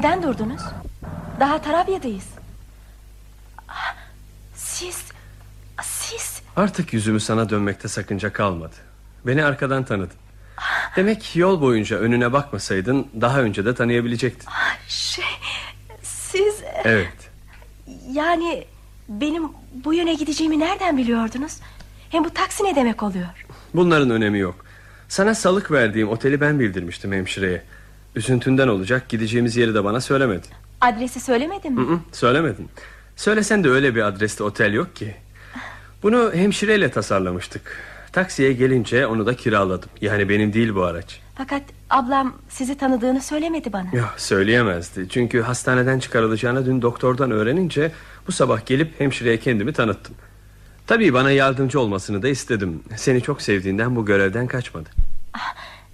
Neden durdunuz? Daha Tarabya'dayız. Siz, siz Artık yüzümü sana dönmekte sakınca kalmadı. Beni arkadan tanıdın. Demek yol boyunca önüne bakmasaydın daha önce de tanıyabilecektin. şey, siz Evet. yani benim bu yöne gideceğimi nereden biliyordunuz? Hem bu taksi ne demek oluyor? Bunların önemi yok. Sana salık verdiğim oteli ben bildirmiştim hemşireye. Üzüntünden olacak gideceğimiz yeri de bana söylemedin. Adresi söylemedim mi? Hı hı, söylemedin. Söylesen de öyle bir adreste otel yok ki. Bunu hemşireyle tasarlamıştık. Taksiye gelince onu da kiraladım. Yani benim değil bu araç. Fakat ablam sizi tanıdığını söylemedi bana. Yok söyleyemezdi. Çünkü hastaneden çıkarılacağını dün doktordan öğrenince bu sabah gelip hemşireye kendimi tanıttım. Tabii bana yardımcı olmasını da istedim. Seni çok sevdiğinden bu görevden kaçmadı.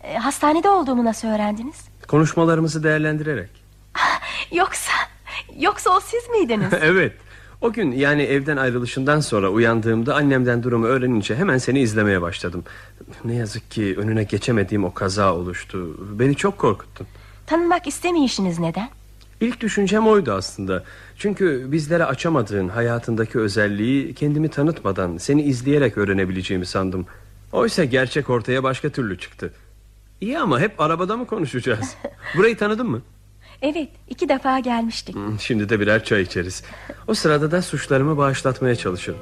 E, hastanede olduğumu nasıl öğrendiniz? Konuşmalarımızı değerlendirerek. [laughs] Yoksa, yoksa o siz miydiniz? [laughs] evet. O gün yani evden ayrılışından sonra uyandığımda annemden durumu öğrenince hemen seni izlemeye başladım. Ne yazık ki önüne geçemediğim o kaza oluştu. Beni çok korkuttun. Tanınmak istemeyişiniz neden? İlk düşüncem oydu aslında. Çünkü bizlere açamadığın hayatındaki özelliği kendimi tanıtmadan seni izleyerek öğrenebileceğimi sandım. Oysa gerçek ortaya başka türlü çıktı. İyi ama hep arabada mı konuşacağız? [laughs] Burayı tanıdın mı? Evet, iki defa gelmiştik. Hmm, Şimdi de birer çay içeriz. O sırada da suçlarımı bağışlatmaya çalışırım.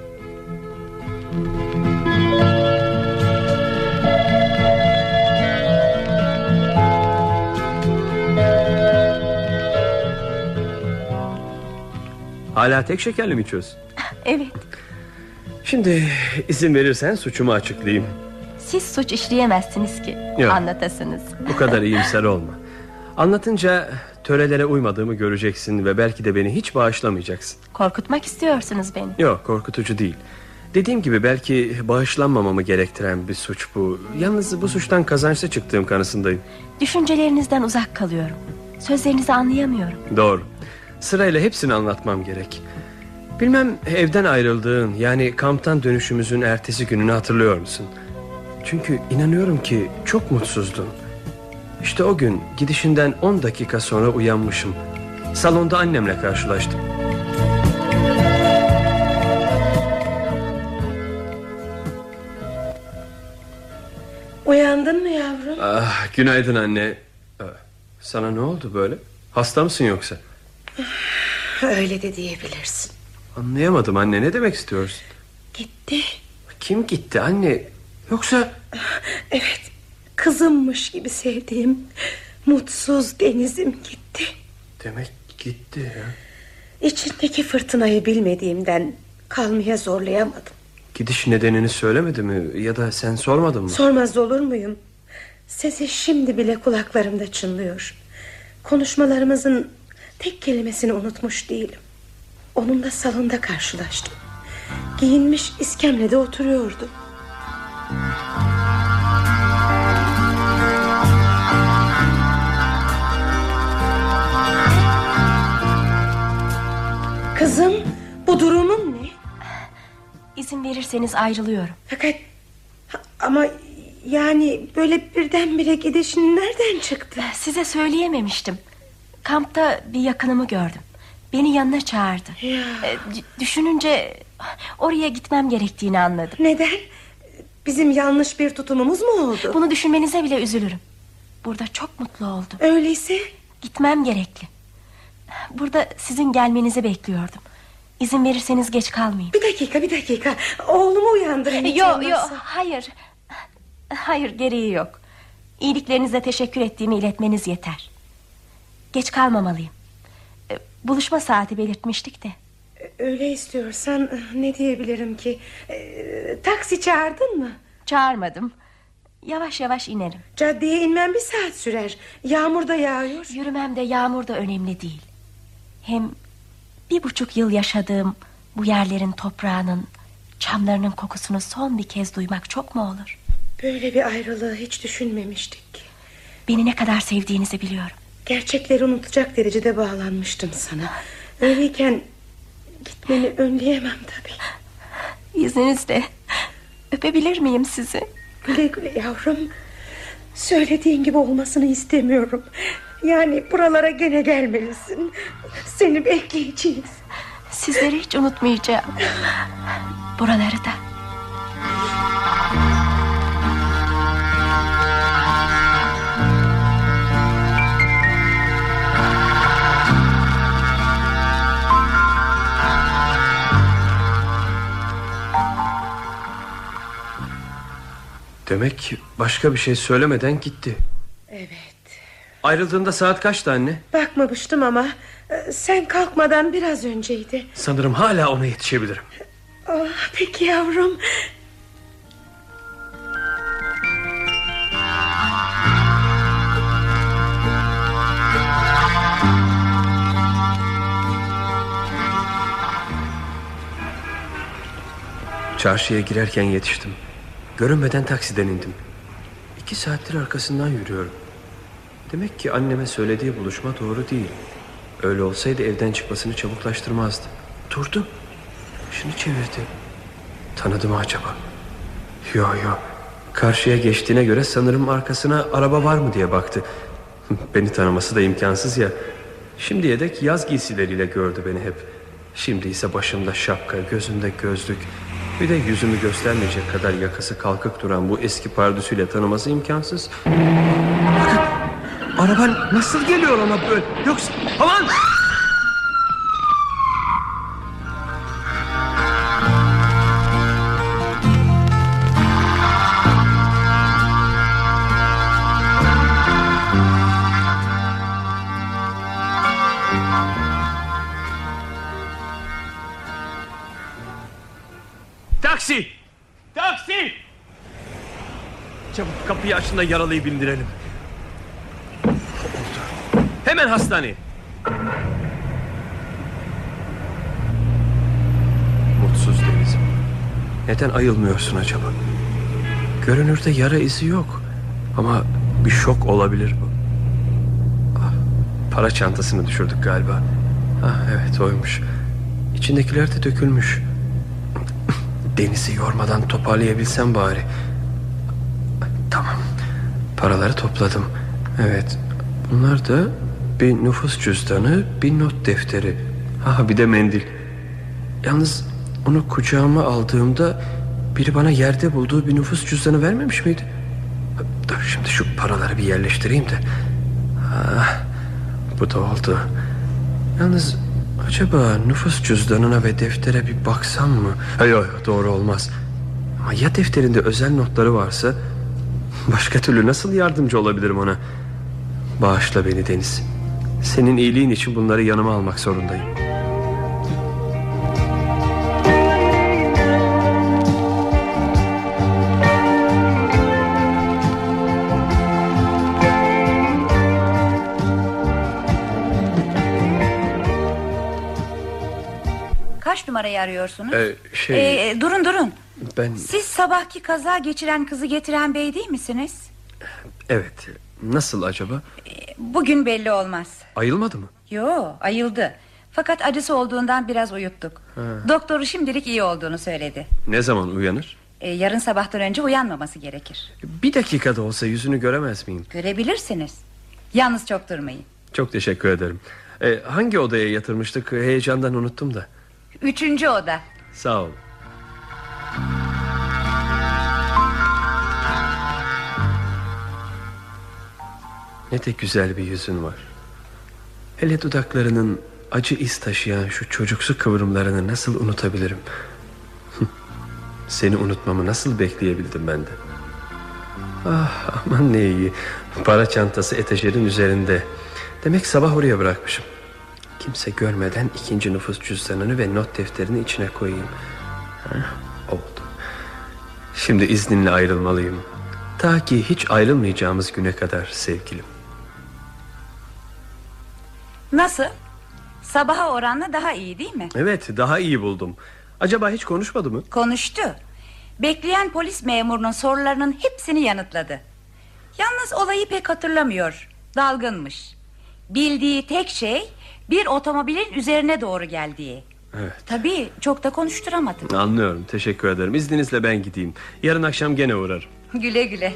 Hala tek şekerli mi içiyorsun? Evet, Şimdi izin verirsen suçumu açıklayayım. Siz suç işleyemezsiniz ki. Yok. Anlatasınız. Bu kadar iyimser olma. Anlatınca törelere uymadığımı göreceksin ve belki de beni hiç bağışlamayacaksın. Korkutmak istiyorsunuz beni. Yok korkutucu değil. Dediğim gibi belki bağışlanmamamı gerektiren bir suç bu. Yalnız bu suçtan kazançlı çıktığım kanısındayım. Düşüncelerinizden uzak kalıyorum. Sözlerinizi anlayamıyorum. Doğru. Sırayla hepsini anlatmam gerek. Bilmem evden ayrıldığın yani kamptan dönüşümüzün ertesi gününü hatırlıyor musun? Çünkü inanıyorum ki çok mutsuzdun. İşte o gün gidişinden 10 dakika sonra uyanmışım. Salonda annemle karşılaştım. Uyandın mı yavrum? Ah, günaydın anne. Ah, Sana ne oldu böyle? Hasta mısın yoksa? Öyle de diyebilirsin. Anlayamadım anne ne demek istiyorsun? Gitti. Kim gitti anne? Yoksa Evet. Kızımmış gibi sevdiğim mutsuz denizim gitti. demek gitti ya. İçindeki fırtınayı bilmediğimden kalmaya zorlayamadım. Gidiş nedenini söylemedi mi ya da sen sormadın mı? Sormaz olur muyum? Sesi şimdi bile kulaklarımda çınlıyor. Konuşmalarımızın tek kelimesini unutmuş değilim. Onunla salonda karşılaştım. Giyinmiş iskemlede oturuyordu. Kızım bu durumun ne? İzin verirseniz ayrılıyorum. Fakat ama yani böyle birdenbire gidişin nereden çıktı? Size söyleyememiştim. Kampta bir yakınımı gördüm. Beni yanına çağırdı. Ya. E, Düşününce oraya gitmem gerektiğini anladım. Neden? Bizim yanlış bir tutumumuz mu oldu? Bunu düşünmenize bile üzülürüm. Burada çok mutlu oldum. Öyleyse Gitmem gerekli. Burada sizin gelmenizi bekliyordum. İzin verirseniz geç kalmayayım. bir dakika bir dakika. Oğlumu uyandırın. Yok yok hayır. Hayır gereği yok. İyiliklerinize teşekkür ettiğimi iletmeniz yeter. Geç kalmamalıyım. Buluşma saati belirtmiştik de. Öyle istiyorsan ne diyebilirim ki? Ee, taksi çağırdın mı? Çağırmadım. Yavaş yavaş inerim. Caddeye inmem bir saat sürer. Yağmur da yağıyor. Yürümem de yağmur da önemli değil. Hem bir buçuk yıl yaşadığım bu yerlerin toprağının Çamlarının kokusunu son bir kez duymak çok mu olur? Böyle bir ayrılığı hiç düşünmemiştik. Beni ne kadar sevdiğinizi biliyorum. Gerçekleri unutacak derecede bağlanmıştım sana. Öyleyken gitmeni önleyemem tabii. İzninizle öpebilir miyim sizi? Güle güle yavrum. Söylediğin gibi olmasını istemiyorum. Yani buralara gene gelmelisin. Seni bekleyeceğiz. Sizleri hiç unutmayacağım. Buraları da. Demek başka bir şey söylemeden gitti. Evet. Ayrıldığında saat kaçtı anne? Bakmamıştım ama e, sen kalkmadan biraz önceydi. Sanırım hala ona yetişebilirim. Ah, peki yavrum. Çarşıya girerken yetiştim. Görünmeden taksiden indim. İki saattir arkasından yürüyorum. Demek ki anneme söylediği buluşma doğru değil. Öyle olsaydı evden çıkmasını çabuklaştırmazdı. Durdu. Başını çevirdi. Tanıdı mı acaba? Yo yo. Karşıya geçtiğine göre sanırım arkasına araba var mı diye baktı. [laughs] Beni tanıması da imkansız ya. Şimdiye dek yaz giysileriyle gördü beni hep. Şimdi ise başımda şapka, gözümde gözlük. Bir de yüzümü göstermeyecek kadar yakası kalkık duran bu eski pardüsüyle tanıması imkansız. Bakın araba nasıl geliyor ona böyle? Yoksa aman! Kapıyı açın da yaralıyı bindirelim. Oldu. Hemen hastaneye. Mutsuz Deniz'im. Neden ayılmıyorsun acaba? Görünürde yara izi yok. Ama bir şok olabilir bu. Ah, para çantasını düşürdük galiba. Ah evet oymuş. İçindekiler de dökülmüş. Denizi yormadan toparlayabilsem bari. Paraları topladım. Evet. Bunlar da bir nüfus cüzdanı, bir not defteri. Ha bir de mendil. Yalnız onu kucağıma aldığımda biri bana yerde bulduğu bir nüfus cüzdanı vermemiş miydi? Dur şimdi şu paraları bir yerleştireyim de. Ah, bu da oldu. Yalnız acaba nüfus cüzdanına ve deftere bir baksam mı? Hayır yok doğru olmaz. Ama ya defterinde özel notları varsa başka türlü nasıl yardımcı olabilirim ona? Bağışla beni Deniz. Senin iyiliğin için bunları yanıma almak zorundayım. Kaç numarayı arıyorsunuz? Ee, şey Ee, durun durun. Ben Siz sabahki kaza geçiren kızı getiren bey değil misiniz? evet nasıl acaba? Bugün belli olmaz. Ayılmadı mı? Yo ayıldı. Fakat acısı olduğundan biraz uyuttuk. Ha. Doktoru şimdilik iyi olduğunu söyledi. Ne zaman uyanır? Ee, yarın sabahtan önce uyanmaması gerekir. Bir dakikada olsa yüzünü göremez miyim? Görebilirsiniz. Yalnız çok durmayın. Çok teşekkür ederim. Ee, hangi odaya yatırmıştık? Heyecandan unuttum da. Üçüncü oda. Sağ ol. Ne de güzel bir yüzün var. Hele dudaklarının acı iz taşıyan şu çocuksu kıvrımlarını nasıl unutabilirim? [laughs] Seni unutmamı nasıl bekleyebildim ben de? Ah aman ne iyi. Para çantası etajerin üzerinde. Demek sabah oraya bırakmışım. Kimse görmeden ikinci nüfus cüzdanını ve not defterini içine koyayım. Heh, oldu. Şimdi izninle ayrılmalıyım. Ta ki hiç ayrılmayacağımız güne kadar sevgilim. Nasıl? Sabaha oranla daha iyi değil mi? Evet daha iyi buldum. Acaba hiç konuşmadı mı? Konuştu. Bekleyen polis memurunun sorularının hepsini yanıtladı. Yalnız olayı pek hatırlamıyor. Dalgınmış. Bildiği tek şey bir otomobilin üzerine doğru geldiği. Evet. Tabii çok da konuşturamadım. Anlıyorum teşekkür ederim İzninizle ben gideyim Yarın akşam gene uğrarım Güle güle.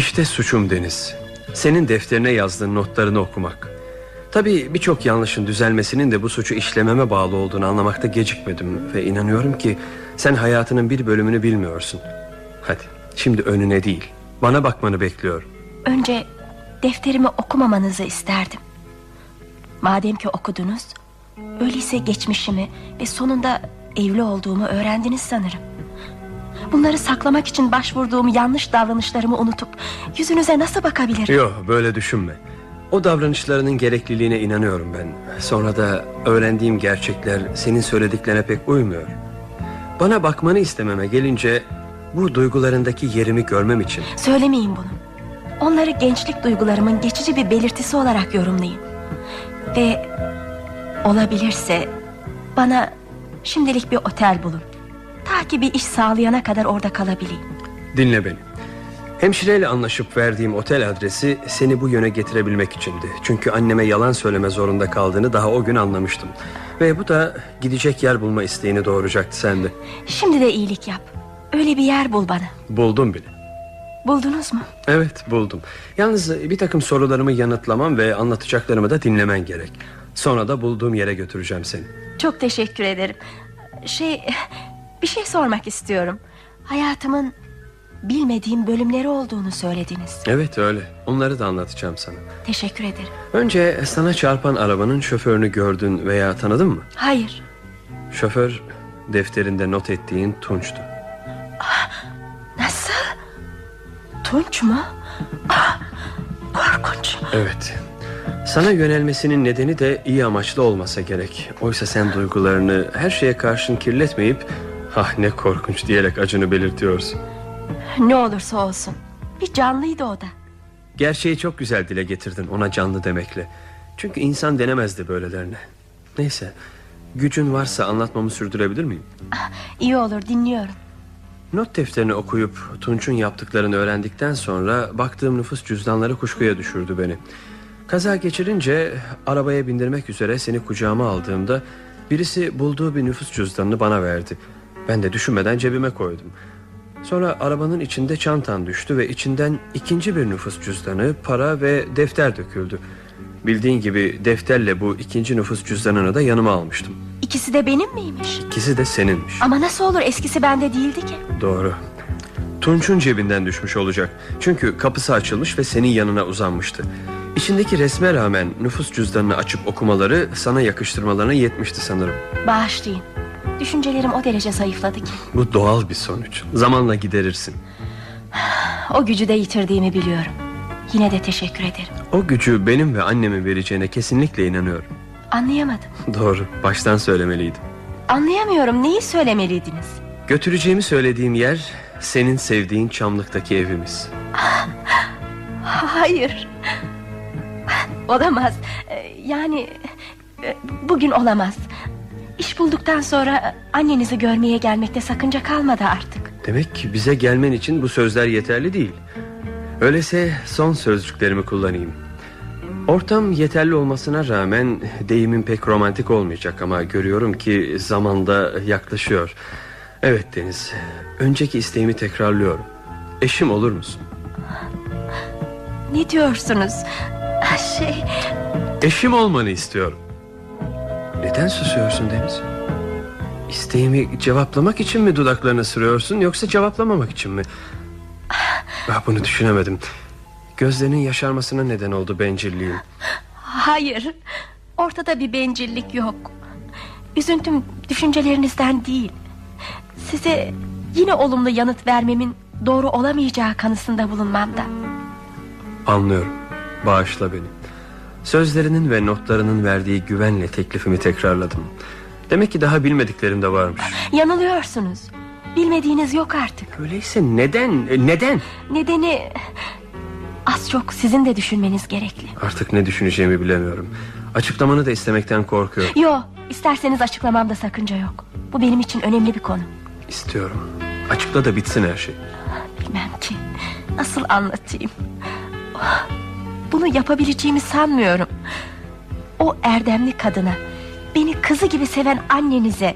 İşte suçum Deniz Senin defterine yazdığın notlarını okumak Tabii birçok yanlışın düzelmesinin de bu suçu işlememe bağlı olduğunu anlamakta gecikmedim Ve inanıyorum ki sen hayatının bir bölümünü bilmiyorsun Hadi şimdi önüne değil bana bakmanı bekliyorum Önce defterimi okumamanızı isterdim. Madem ki okudunuz, öyleyse geçmişimi ve sonunda evli olduğumu öğrendiniz sanırım. Bunları saklamak için başvurduğum yanlış davranışlarımı unutup yüzünüze nasıl bakabilirim? Yok böyle düşünme O davranışlarının gerekliliğine inanıyorum ben Sonra da öğrendiğim gerçekler senin söylediklerine pek uymuyor Bana bakmanı istememe gelince Bu duygularındaki yerimi görmem için Söylemeyin bunu. Onları gençlik duygularımın geçici bir belirtisi olarak yorumlayın. Ve olabilirse bana şimdilik bir otel bulun. Ta ki bir iş sağlayana kadar orada kalabileyim. Dinle beni Hemşireyle anlaşıp verdiğim otel adresi seni bu yöne getirebilmek içindi. Çünkü anneme yalan söyleme zorunda kaldığını daha o gün anlamıştım. Ve bu da gidecek yer bulma isteğini doğuracaktı sende. Şimdi de iyilik yap. Öyle bir yer bul bana. Buldum bile. Buldunuz mu? Evet buldum. Yalnız bir takım sorularımı yanıtlamam ve anlatacaklarımı da dinlemen gerek. Sonra da bulduğum yere götüreceğim seni. Çok teşekkür ederim. Şey, bir şey sormak istiyorum. Hayatımın bilmediğim bölümleri olduğunu söylediniz. Evet öyle. Onları da anlatacağım sana. Teşekkür ederim. Önce sana çarpan arabanın şoförünü gördün veya tanıdın mı? Hayır. Şoför defterinde not ettiğin Tunç'tu. Nasıl? Tunç mu? Ah, korkunç. Evet. Sana yönelmesinin nedeni de iyi amaçlı olmasa gerek. Oysa sen duygularını her şeye karşın kirletmeyip... Ah ne korkunç diyerek acını belirtiyorsun. Ne olursa olsun. Bir canlıydı o da. Gerçeği çok güzel dile getirdin ona canlı demekle. Çünkü insan denemezdi böylelerine. Neyse. Gücün varsa anlatmamı sürdürebilir miyim? İyi olur dinliyorum. Not defterini okuyup Tunç'un yaptıklarını öğrendikten sonra baktığım nüfus cüzdanları kuşkuya düşürdü beni. Kaza geçirince arabaya bindirmek üzere seni kucağıma aldığımda birisi bulduğu bir nüfus cüzdanını bana verdi. Ben de düşünmeden cebime koydum. Sonra arabanın içinde çantan düştü ve içinden ikinci bir nüfus cüzdanı, para ve defter döküldü. Bildiğin gibi defterle bu ikinci nüfus cüzdanını da yanıma almıştım. İkisi de benim miymiş? İkisi de seninmiş. Ama nasıl olur eskisi bende değildi ki. Doğru. Tunç'un cebinden düşmüş olacak. Çünkü kapısı açılmış ve senin yanına uzanmıştı. İçindeki resme rağmen nüfus cüzdanını açıp okumaları sana yakıştırmalarına yetmişti sanırım. Bağışlayın. Düşüncelerim o derece zayıfladı ki. Bu doğal bir sonuç. Zamanla giderirsin. [sighs] O gücü de yitirdiğimi biliyorum. Yine de teşekkür ederim. O gücü benim ve annemin vereceğine kesinlikle inanıyorum. Anlayamadım. [laughs] Doğru. Baştan söylemeliydim. Anlayamıyorum. Neyi söylemeliydiniz? Götüreceğimi söylediğim yer senin sevdiğin Çamlık'taki evimiz. [sighs] Hayır. [sighs] Olamaz. Ee, Yani e, bugün olamaz. İş bulduktan sonra annenizi görmeye gelmekte sakınca kalmadı artık. Demek ki bize gelmen için bu sözler yeterli değil. Öyleyse son sözcüklerimi kullanayım. Ortam yeterli olmasına rağmen deyimin pek romantik olmayacak ama görüyorum ki zamanda yaklaşıyor. Evet Deniz, önceki isteğimi tekrarlıyorum. Eşim olur musun? Ne diyorsunuz? Şey Eşim olmanı istiyorum. Neden susuyorsun Deniz? İsteğimi cevaplamak için mi dudaklarını sürüyorsun yoksa cevaplamamak için mi? Ah, bunu düşünemedim. Gözlerinin yaşarmasına neden oldu bencilliğim. hayır. Ortada bir bencillik yok. Üzüntüm düşüncelerinizden değil. Size yine olumlu yanıt vermemin doğru olamayacağı kanısında bulunmamda. Anlıyorum. Bağışla beni. Sözlerinin ve notlarının verdiği güvenle teklifimi tekrarladım. Demek ki daha bilmediklerim de varmış. Yanılıyorsunuz. Bilmediğiniz yok artık. Öyleyse neden? E, Neden? Nedeni az çok sizin de düşünmeniz gerekli. Artık ne düşüneceğimi bilemiyorum. Açıklamanı da istemekten korkuyorum. Yo, isterseniz açıklamamda sakınca yok. Bu benim için önemli bir konu. İstiyorum. Açıkla da bitsin her şey. Bilmem ki. Nasıl anlatayım? Bunu yapabileceğimi sanmıyorum. O erdemli kadına, beni kızı gibi seven annenize,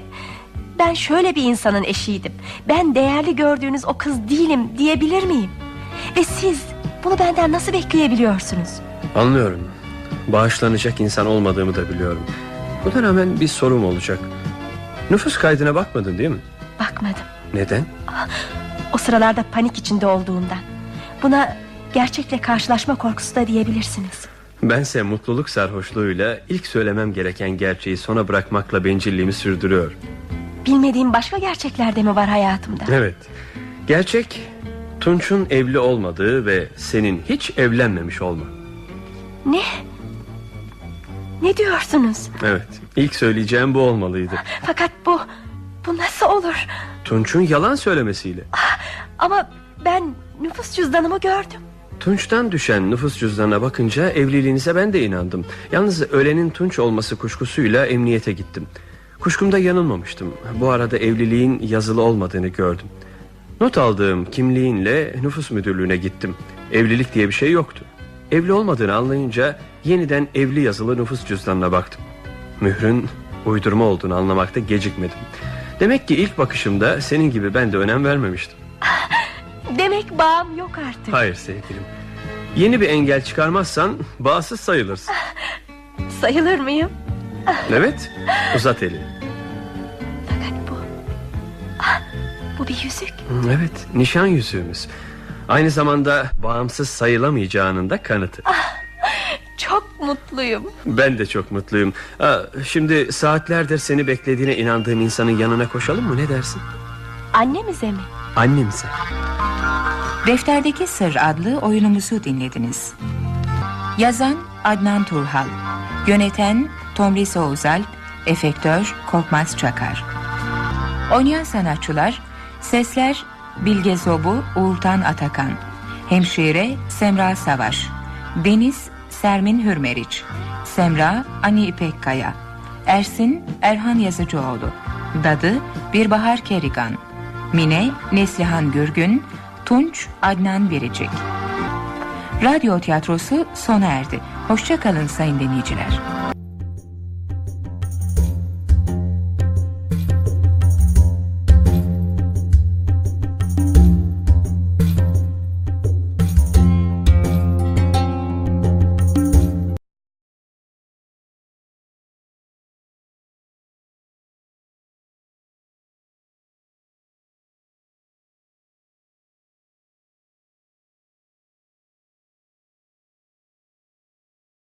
ben şöyle bir insanın eşiydim. Ben değerli gördüğünüz o kız değilim diyebilir miyim? Ve siz bunu benden nasıl bekleyebiliyorsunuz? Anlıyorum. Bağışlanacak insan olmadığımı da biliyorum. Buna rağmen bir sorum olacak. Nüfus kaydına bakmadın değil mi? Bakmadım. Neden? O sıralarda panik içinde olduğumdan. Buna gerçekle karşılaşma korkusu da diyebilirsiniz. Bense mutluluk sarhoşluğuyla ilk söylemem gereken gerçeği sona bırakmakla bencilliğimi sürdürüyor. Bilmediğim başka gerçekler de mi var hayatımda? Evet. Gerçek Tunç'un evli olmadığı ve senin hiç evlenmemiş olma. Ne? Ne diyorsunuz? Evet. ilk söyleyeceğim bu olmalıydı. Fakat bu bu nasıl olur? Tunç'un yalan söylemesiyle. Ama ben nüfus cüzdanımı gördüm. Tunç'tan düşen nüfus cüzdanına bakınca evliliğinize ben de inandım. Yalnız ölenin Tunç olması kuşkusuyla emniyete gittim. Kuşkumda yanılmamıştım. Bu arada evliliğin yazılı olmadığını gördüm. Not aldığım kimliğinle nüfus müdürlüğüne gittim. Evlilik diye bir şey yoktu. Evli olmadığını anlayınca yeniden evli yazılı nüfus cüzdanına baktım. Mührün uydurma olduğunu anlamakta gecikmedim. Demek ki ilk bakışımda senin gibi ben de önem vermemiştim. Demek bağım yok artık. Hayır sevgilim. Yeni bir engel çıkarmazsan bağımsız sayılırsın. Sayılır mıyım? Evet, uzat eli. Fakat bu... Ah, bu bir yüzük. Evet, nişan yüzüğümüz. Aynı zamanda bağımsız sayılamayacağının da kanıtı. Çok mutluyum. Ben de çok mutluyum. Aa, şimdi saatlerdir seni beklediğine inandığım insanın yanına koşalım mı ne dersin? Annemize mi? Annemize. Defterdeki Sır adlı oyunumuzu dinlediniz. Yazan Adnan Turhal. Yöneten Tomris Oğuzalp Efektör Korkmaz Çakar. Oynayan sanatçılar Sesler Bilge Zobu Uğurtan Atakan. Hemşire Semra Savaş. Deniz Sermin Hürmeriç. Semra Ani İpekkaya Ersin Erhan Yazıcıoğlu. Dadı Birbahar Kerigan. Mine Neslihan Gürgün Tunç Adnan Biricik Radyo tiyatrosu sona erdi. Hoşça kalın sayın dinleyiciler.